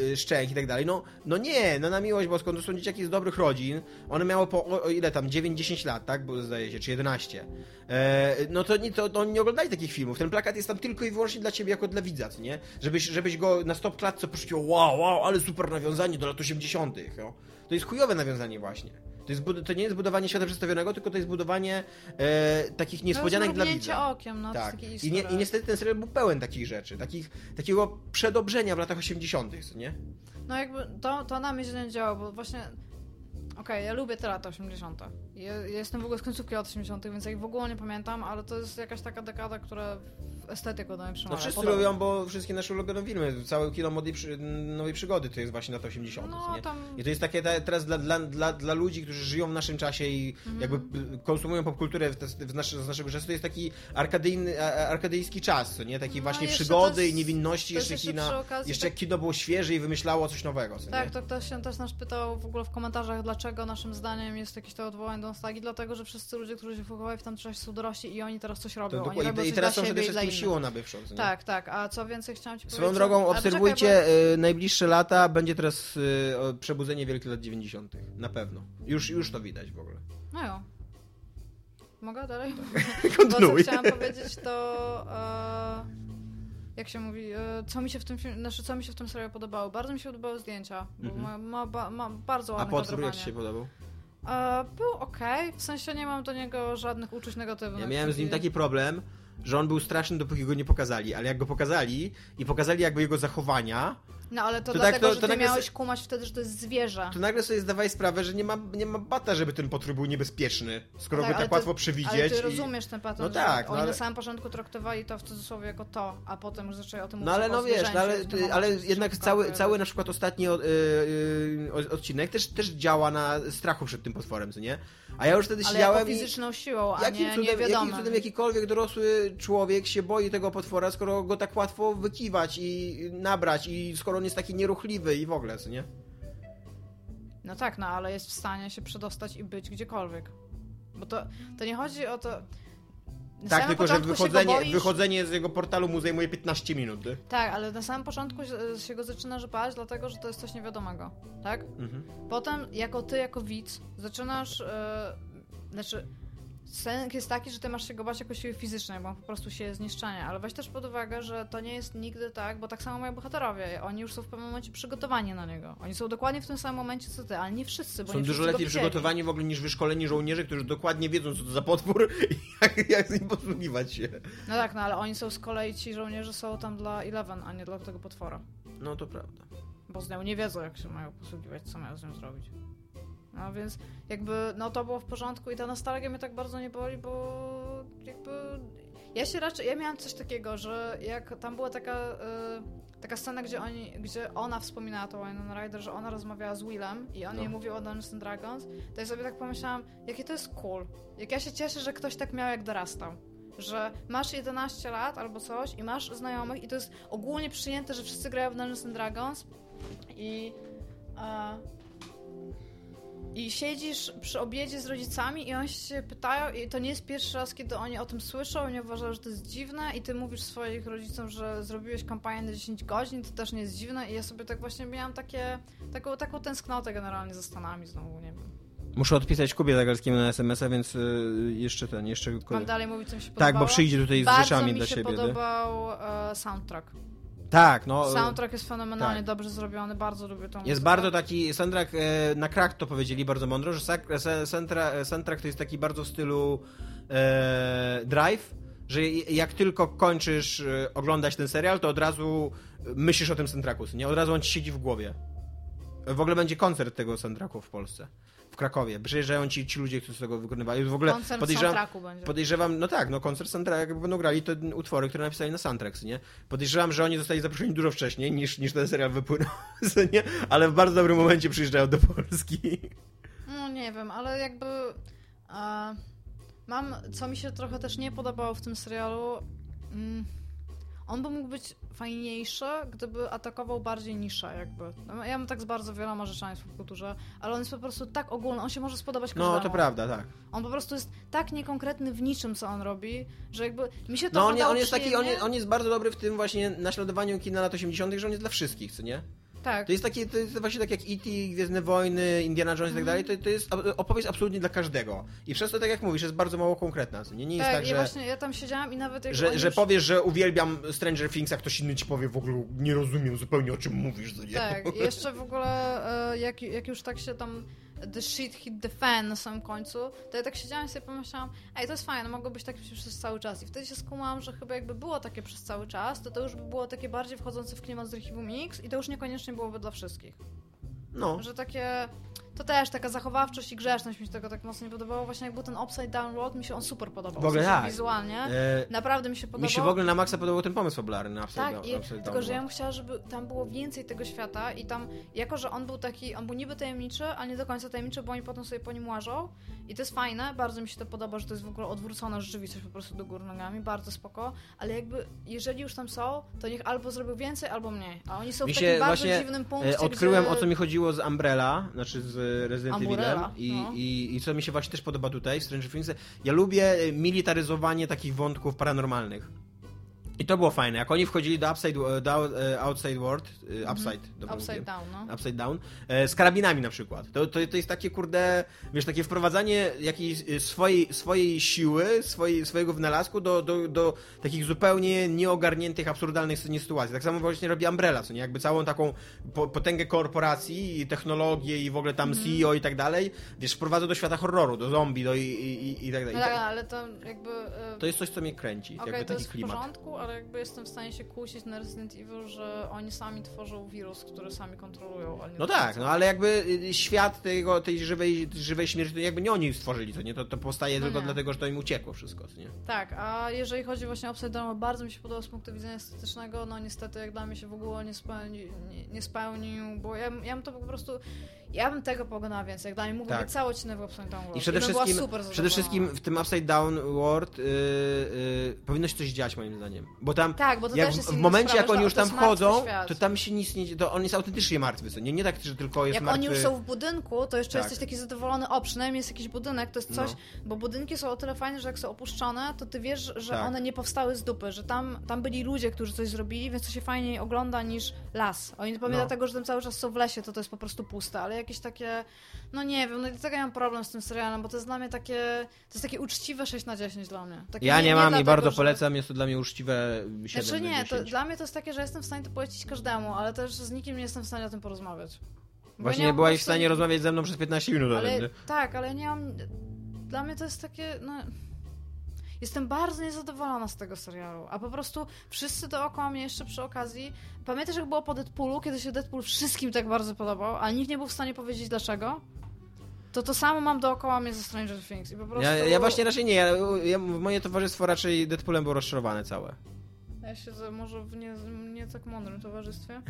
y, y, szczęk i tak dalej. No, no nie, no na miłość boską, to są dzieciaki z dobrych rodzin, one miały po, o, ile tam, 9-10 lat, tak, bo zdaje się, czy 11. E, no to, nie, to, to oni nie oglądali takich filmów, ten plakat jest tam tylko i wyłącznie dla ciebie jako dla widza, nie? Żebyś, żebyś go na stop klatce poczuł, wow, wow, ale super nawiązanie do lat 80. No. To jest chujowe nawiązanie właśnie. To, jest, to nie jest budowanie świata przedstawionego, tylko to jest budowanie e, takich niespodzianek dla widza. okiem, no tak. I, I niestety ten serial był pełen takich rzeczy, takich, takiego przedobrzenia w latach 80., co nie? No jakby to, to na mnie źle nie działa, bo właśnie... Okej, ja lubię te lata 80. Ja, ja jestem w ogóle z końcówki lat 80., więc ja ich w ogóle nie pamiętam, ale to jest jakaś taka dekada, która w estetykę do mnie No przemawia. wszyscy Podoba. lubią, bo wszystkie nasze ulubione filmy, całe kino przy, nowej przygody to jest właśnie lata 80. No, nie? tam- I to jest takie te, teraz dla, dla, dla, dla ludzi, którzy żyją w naszym czasie i Mhm. jakby konsumują popkulturę w, w nasze, z naszego czasu, to jest taki arkadyjny, arkadyjski czas, nie? Taki No, właśnie przygody i niewinności, jeszcze jeszcze kina, jeszcze tak- kino było świeże i wymyślało coś nowego, co Tak, nie? to ktoś się też nas pytał w ogóle w komentarzach, dlaczego naszym zdaniem jest jakieś to odwołanie do nostalgii, dlatego, że wszyscy ludzie, którzy się wychowali w tamtym czasie są dorośli i oni teraz coś robią. To, oni robią I, teraz są przede wszystkim siłą nabywczą, nie? Tak, tak. A co więcej chciałam ci Swoją powiedzieć? drogą, Ale obserwujcie poczekaj, y, najbliższe lata, będzie teraz y, przebudzenie wielkich lat 90. Na pewno. Już, już to widać w ogóle. bo... No jo. Mogę dalej? Tak. (laughs) Bo Kontynuuj. co chciałam powiedzieć to... E... Jak się mówi, e, co mi się w tym filmie, znaczy co mi się w tym serialu podobało? Bardzo mi się podobały zdjęcia, bo Mhm. ma, ma, ba- ma bardzo A ładne potwór jak ci się podobał? E, był okej, w sensie nie mam do niego żadnych uczuć negatywnych. Ja miałem z nim taki problem, że on był straszny, dopóki go nie pokazali, ale jak go pokazali i pokazali jakby jego zachowania, No ale to, To tak, dlatego, to- że to ty nagle miałeś se- kumać wtedy, że to jest zwierzę. to nagle sobie zdawaj sprawę, że nie ma, nie ma bata, żeby ten potwór był niebezpieczny, skoro Tak, go ale tak to- łatwo przewidzieć. Ale ty i... rozumiesz ten pattern, No że tak, no oni ale- na samym początku traktowali to w cudzysłowie jako to, a potem już zaczęli o tym mówić No ale jako no wiesz, no, ale, i w tym momencie ale jednak cały, cały na przykład ostatni o, y, y, odcinek też, też działa na strachu przed tym potworem, co nie? A ja już wtedy Ale jako siedziałem i... fizyczną siłą, a Jakim nie cudem, jakim niewiadomym. cudem jakikolwiek dorosły człowiek się boi tego potwora, skoro go tak łatwo wykiwać i nabrać i skoro on jest taki nieruchliwy i w ogóle, co nie? No tak, no ale jest w stanie się przedostać i być gdziekolwiek. Bo to, to nie chodzi o to... Tak, tylko że wychodzenie, boisz- wychodzenie z jego portalu mu zajmuje 15 minut. nie? Tak, ale na samym początku się, się go zaczynasz bać, dlatego że to jest coś niewiadomego, tak? Mhm. Potem, jako ty, jako widz, zaczynasz. e, znaczy, Sen jest taki, że ty masz się go bać jako siły fizycznej, bo on po prostu się zniszczenia, ale weź też pod uwagę, że to nie jest nigdy tak, bo tak samo mają bohaterowie, oni już są w pewnym momencie przygotowani na niego. Oni są dokładnie w tym samym momencie co ty, ale nie wszyscy, bo Są nie dużo lepiej przygotowani w ogóle niż wyszkoleni żołnierze, którzy dokładnie wiedzą, co to za potwór i (laughs) jak, jak z nim posługiwać się. No tak, no ale oni są z kolei, ci żołnierze są tam dla Eleven, a nie dla tego potwora. No to prawda. Bo z nią nie wiedzą, jak się mają posługiwać, co mają z nią zrobić. No więc jakby, no to było w porządku i ta nostalgia mnie tak bardzo nie boli, bo jakby ja się raczej, ja miałam coś takiego, że jak tam była taka, y, taka scena, gdzie oni, gdzie ona wspominała to Winona Ryder, że ona rozmawiała z Willem i on No. jej mówił o Dungeons and Dragons, to ja sobie tak pomyślałam, jakie to jest cool. Jak ja się cieszę, że ktoś tak miał, jak dorastał. Że masz 11 lat albo coś i masz znajomych i to jest ogólnie przyjęte, że wszyscy grają w Dungeons and Dragons i e, i siedzisz przy obiedzie z rodzicami i oni się pytają i to nie jest pierwszy raz, kiedy oni o tym słyszą i nie uważają, że to jest dziwne i ty mówisz swoich rodzicom, że zrobiłeś kampanię na 10 godzin, to też nie jest dziwne i ja sobie tak właśnie miałam takie, taką, taką tęsknotę generalnie za Stanami znowu, nie wiem. Muszę odpisać Kubie Zagalskiemu na SMS-a, więc y, jeszcze ten, jeszcze... Mam dalej mówić, co mi się podobało? Tak, bo przyjdzie tutaj z Bardzo rzeczami mi dla się siebie. nie? podobał e, soundtrack. Tak, no... Soundtrack jest fenomenalnie tak. dobrze zrobiony, bardzo lubię tą Jest muzykę. bardzo taki, soundtrack e, na krak to powiedzieli bardzo mądro, że soundtrack to jest taki bardzo w stylu e, drive, że jak tylko kończysz e, oglądać ten serial, to od razu myślisz o tym soundtracku, nie? Od razu on ci siedzi w głowie. W ogóle będzie koncert tego soundtracku w Polsce. Krakowie. Przyjeżdżają ci, ci ludzie, którzy z tego wykonywali. W ogóle Koncert podejrzewam, będzie. Podejrzewam, no tak, no koncert soundtrack, jakby będą grali to utwory, które napisali na soundtracks, nie? Podejrzewam, że oni zostali zaproszeni dużo wcześniej niż, niż ten serial wypłynął, (laughs) nie? Ale w bardzo dobrym momencie przyjeżdżają do Polski. No nie wiem, ale jakby e, mam, co mi się trochę też nie podobało w tym serialu, mm, on by mógł być fajniejszy, gdyby atakował bardziej niszę jakby. No, Ja mam tak z bardzo wieloma rzeczami w kulturze, ale on jest po prostu tak ogólny, on się może spodobać każdemu. No, to prawda, tak. On po prostu jest tak niekonkretny w niczym, co on robi, że jakby mi się to No on, on jest taki, on on jest bardzo dobry w tym właśnie naśladowaniu kina lat 80., że on jest dla wszystkich, co nie? Tak. To jest takie, to jest właśnie tak jak E.T., Gwiezdne Wojny, Indiana Jones i tak dalej, to, to jest opowieść absolutnie dla każdego. I przez to, tak jak mówisz, jest bardzo mało konkretna, nie? Nie jest tak, tak, że... właśnie ja tam siedziałam i nawet jak Że, że już... powiesz, że uwielbiam Stranger Things, a ktoś inny ci powie w ogóle nie rozumiem zupełnie o czym mówisz? Tak, jeszcze w ogóle e, jak, jak już tak się tam the shit hit the fan na samym końcu, to ja tak siedziałam i sobie pomyślałam, ej, to jest fajne, mogło być tak przez cały czas. I wtedy się skumałam, że chyba jakby było takie przez cały czas, to to już by było takie bardziej wchodzące w klimat z Rechivu Mix i to już niekoniecznie byłoby dla wszystkich. No. Że takie... To też taka zachowawczość i grzeczność mi się tego tak mocno nie podobało. Właśnie jak był ten Upside Down World, mi się on super podobał. W ogóle tak. Wizualnie. E, Naprawdę mi się podobał. mi się w ogóle na maksa podobał ten pomysł fabularny na Upside Tak, Down. i, Upside tylko Down że ja bym chciała, żeby tam było więcej tego świata i tam, jako że on był taki, on był niby tajemniczy, ale nie do końca tajemniczy, bo oni potem sobie po nim łażą i to jest fajne, bardzo mi się to podoba, że to jest w ogóle odwrócona rzeczywistość po prostu do góry nogami, bardzo spoko, ale jakby, jeżeli już tam są, to niech albo zrobił więcej, albo mniej, a oni są Mi w takim bardzo właśnie, dziwnym punkcie, E, odkryłem gdzie... o co mi chodziło z Umbrella, znaczy z Resident Evilem Umbrella, i, no. i, i co mi się właśnie też podoba tutaj w Stranger Things. Ja lubię militaryzowanie takich wątków paranormalnych. I to było fajne. Jak oni wchodzili do Upside, do e, Outside World, e, Upside, dobrze Upside mówię? down, no. Upside Down, e, z karabinami na przykład. To, to, to jest takie, kurde, wiesz, takie wprowadzanie jakiejś e, swojej, swojej siły, swojej, swojego wynalazku do, do, do takich zupełnie nieogarniętych, absurdalnych sytuacji. Tak samo właśnie robi Umbrella, co nie? Jakby całą taką po, potęgę korporacji i technologię i w ogóle tam Mhm. CEO i tak dalej, wiesz, wprowadza do świata horroru, do zombie, do i, i, i, i tak dalej. No tak, ale to jakby... e, to jest coś, co mnie kręci, Okej, jakby to taki jest w klimat. Ale jakby jestem w stanie się kłócić na Resident Evil, że oni sami tworzą wirus, który sami kontrolują, No tak, no ale jakby y, świat tego, tej żywej, żywej śmierci, to jakby nie oni stworzyli to, nie? To, to powstaje No tylko nie. dlatego, że to im uciekło wszystko, nie? Tak, a jeżeli chodzi właśnie o Down, bardzo mi się podobał z punktu widzenia estetycznego, no niestety jak dla mnie się w ogóle nie, spełni, nie, nie spełnił, bo ja, ja bym to po prostu, ja bym tego poglądała więcej, jak dla mnie mógłby Tak. być cały odcinek w Upside Down World. I przede była wszystkim, przede wszystkim w tym Upside Down World yy, yy, powinno się coś dziać moim zdaniem. Bo tam Tak, bo to jak też w, jest w momencie sprawa, jak oni już tam wchodzą, to tam się nic nie to on jest autentycznie martwy, co nie? Nie tak, że tylko jest Jak martwy. oni już są w budynku, to jeszcze Tak. jesteś taki zadowolony, o, przynajmniej jest jakiś budynek, to jest coś, No. bo budynki są o tyle fajne, że jak są opuszczone, to ty wiesz, że Tak. one nie powstały z dupy, że tam, tam byli ludzie, którzy coś zrobili, więc to się fajniej ogląda niż las. Oni pewnie No. dlatego, że tam cały czas są w lesie, to to jest po prostu puste, ale jakieś takie, no nie wiem, no i dlatego ja mam problem z tym serialem, bo to jest dla mnie takie, to jest takie uczciwe 6 na 10 dla mnie. Takie Ja nie, mam i dlatego, bardzo że- polecam, jest to dla mnie uczciwe 7 Znaczy na nie, to 10. dla mnie to jest takie, że jestem w stanie to polecić każdemu, ale też z nikim nie jestem w stanie o tym porozmawiać. Bo Właśnie nie mam byłaś w stanie rozmawiać ze mną przez 15 minut Ale, nie? tak, ale nie mam. Dla mnie to jest takie. No... Jestem bardzo niezadowolona z tego serialu, a po prostu wszyscy dookoła mnie jeszcze przy okazji. Pamiętasz, jak było po Deadpoolu, kiedy się Deadpool wszystkim tak bardzo podobał, ale nikt nie był w stanie powiedzieć dlaczego? To to samo mam dookoła mnie ze Stranger Things i po prostu... Ja, ja właśnie raczej nie, ja, ja, moje towarzystwo raczej Deadpoolem było rozczarowane całe. Ja siedzę może w nie, nie tak mądrym towarzystwie.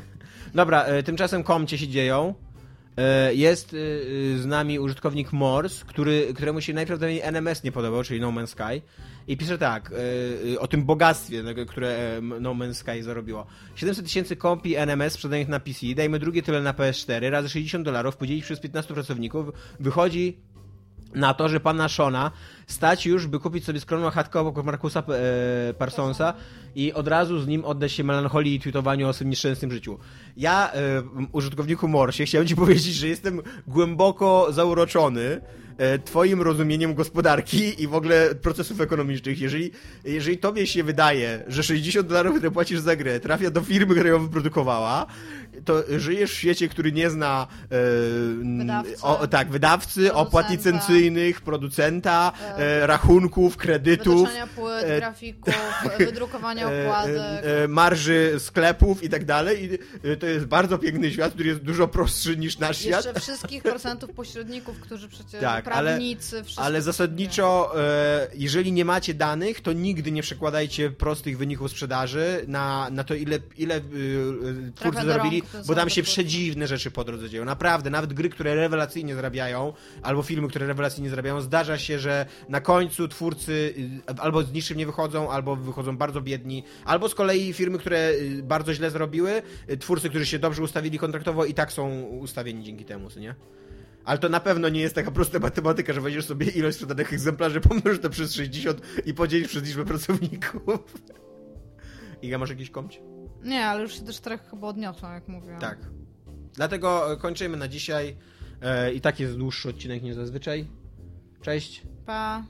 Dobra, e, tymczasem komcie się dzieją. E, Jest e, e, z nami użytkownik Morse, który, któremu się najprawdopodobniej NMS nie podobał, czyli No Man's Sky. I pisze tak, o tym bogactwie, które No Man's Sky zarobiło. 700 tysięcy kopii NMS sprzedanych na PC, dajmy drugie tyle na PS4, razy 60 dolarów, podzielić przez 15 pracowników, wychodzi na to, że pana Shona stać już, by kupić sobie skromną chatkę obok Markusa e, Parsonsa i od razu z nim oddać się melancholii i tweetowaniu o swym nieszczęsnym życiu. Ja, e, użytkowniku Morsie, chciałem ci (laughs) powiedzieć, że jestem głęboko zauroczony twoim rozumieniem gospodarki i w ogóle procesów ekonomicznych. Jeżeli, jeżeli tobie się wydaje, że 60 dolarów, które płacisz za grę, trafia do firmy, która ją wyprodukowała, to żyjesz w świecie, który nie zna e, Wydawcy. o, tak, wydawcy, opłat licencyjnych, producenta, e, rachunków, kredytów, płyt, e, grafików, (laughs) wydrukowania e, okładek. e, e, marży sklepów i tak dalej. I e, to jest bardzo piękny świat, który jest dużo prostszy niż nasz świat. Jeszcze wszystkich procentów pośredników, którzy przecież Tak, ale- prawnicy, wszystko. Ale zasadniczo, e, jeżeli nie macie danych, to nigdy nie przekładajcie prostych wyników sprzedaży na, na to, ile, ile e, e, twórcy zarobili, bo tam się przedziwne rzeczy po drodze dzieją. Naprawdę, nawet gry, które rewelacyjnie zarabiają, albo filmy, które rewelacyjnie zarabiają, zdarza się, że na końcu twórcy y, albo z niczym nie wychodzą, albo wychodzą bardzo biedni, albo z kolei firmy, które y, bardzo źle zrobiły, twórcy, którzy się dobrze ustawili kontraktowo i tak są ustawieni dzięki temu, nie? Ale to na pewno nie jest taka prosta matematyka, że weźmiesz sobie ilość sprzedanych egzemplarzy, (laughs) pomnożysz to przez 60 i podzielisz przez liczbę pracowników. (laughs) Iga, masz jakiś komć? Nie, ale już się do czterech chyba odniosłam, jak mówiłam. Tak. Dlatego e, kończymy na dzisiaj. E, I tak jest dłuższy odcinek niż zazwyczaj. Cześć. Pa.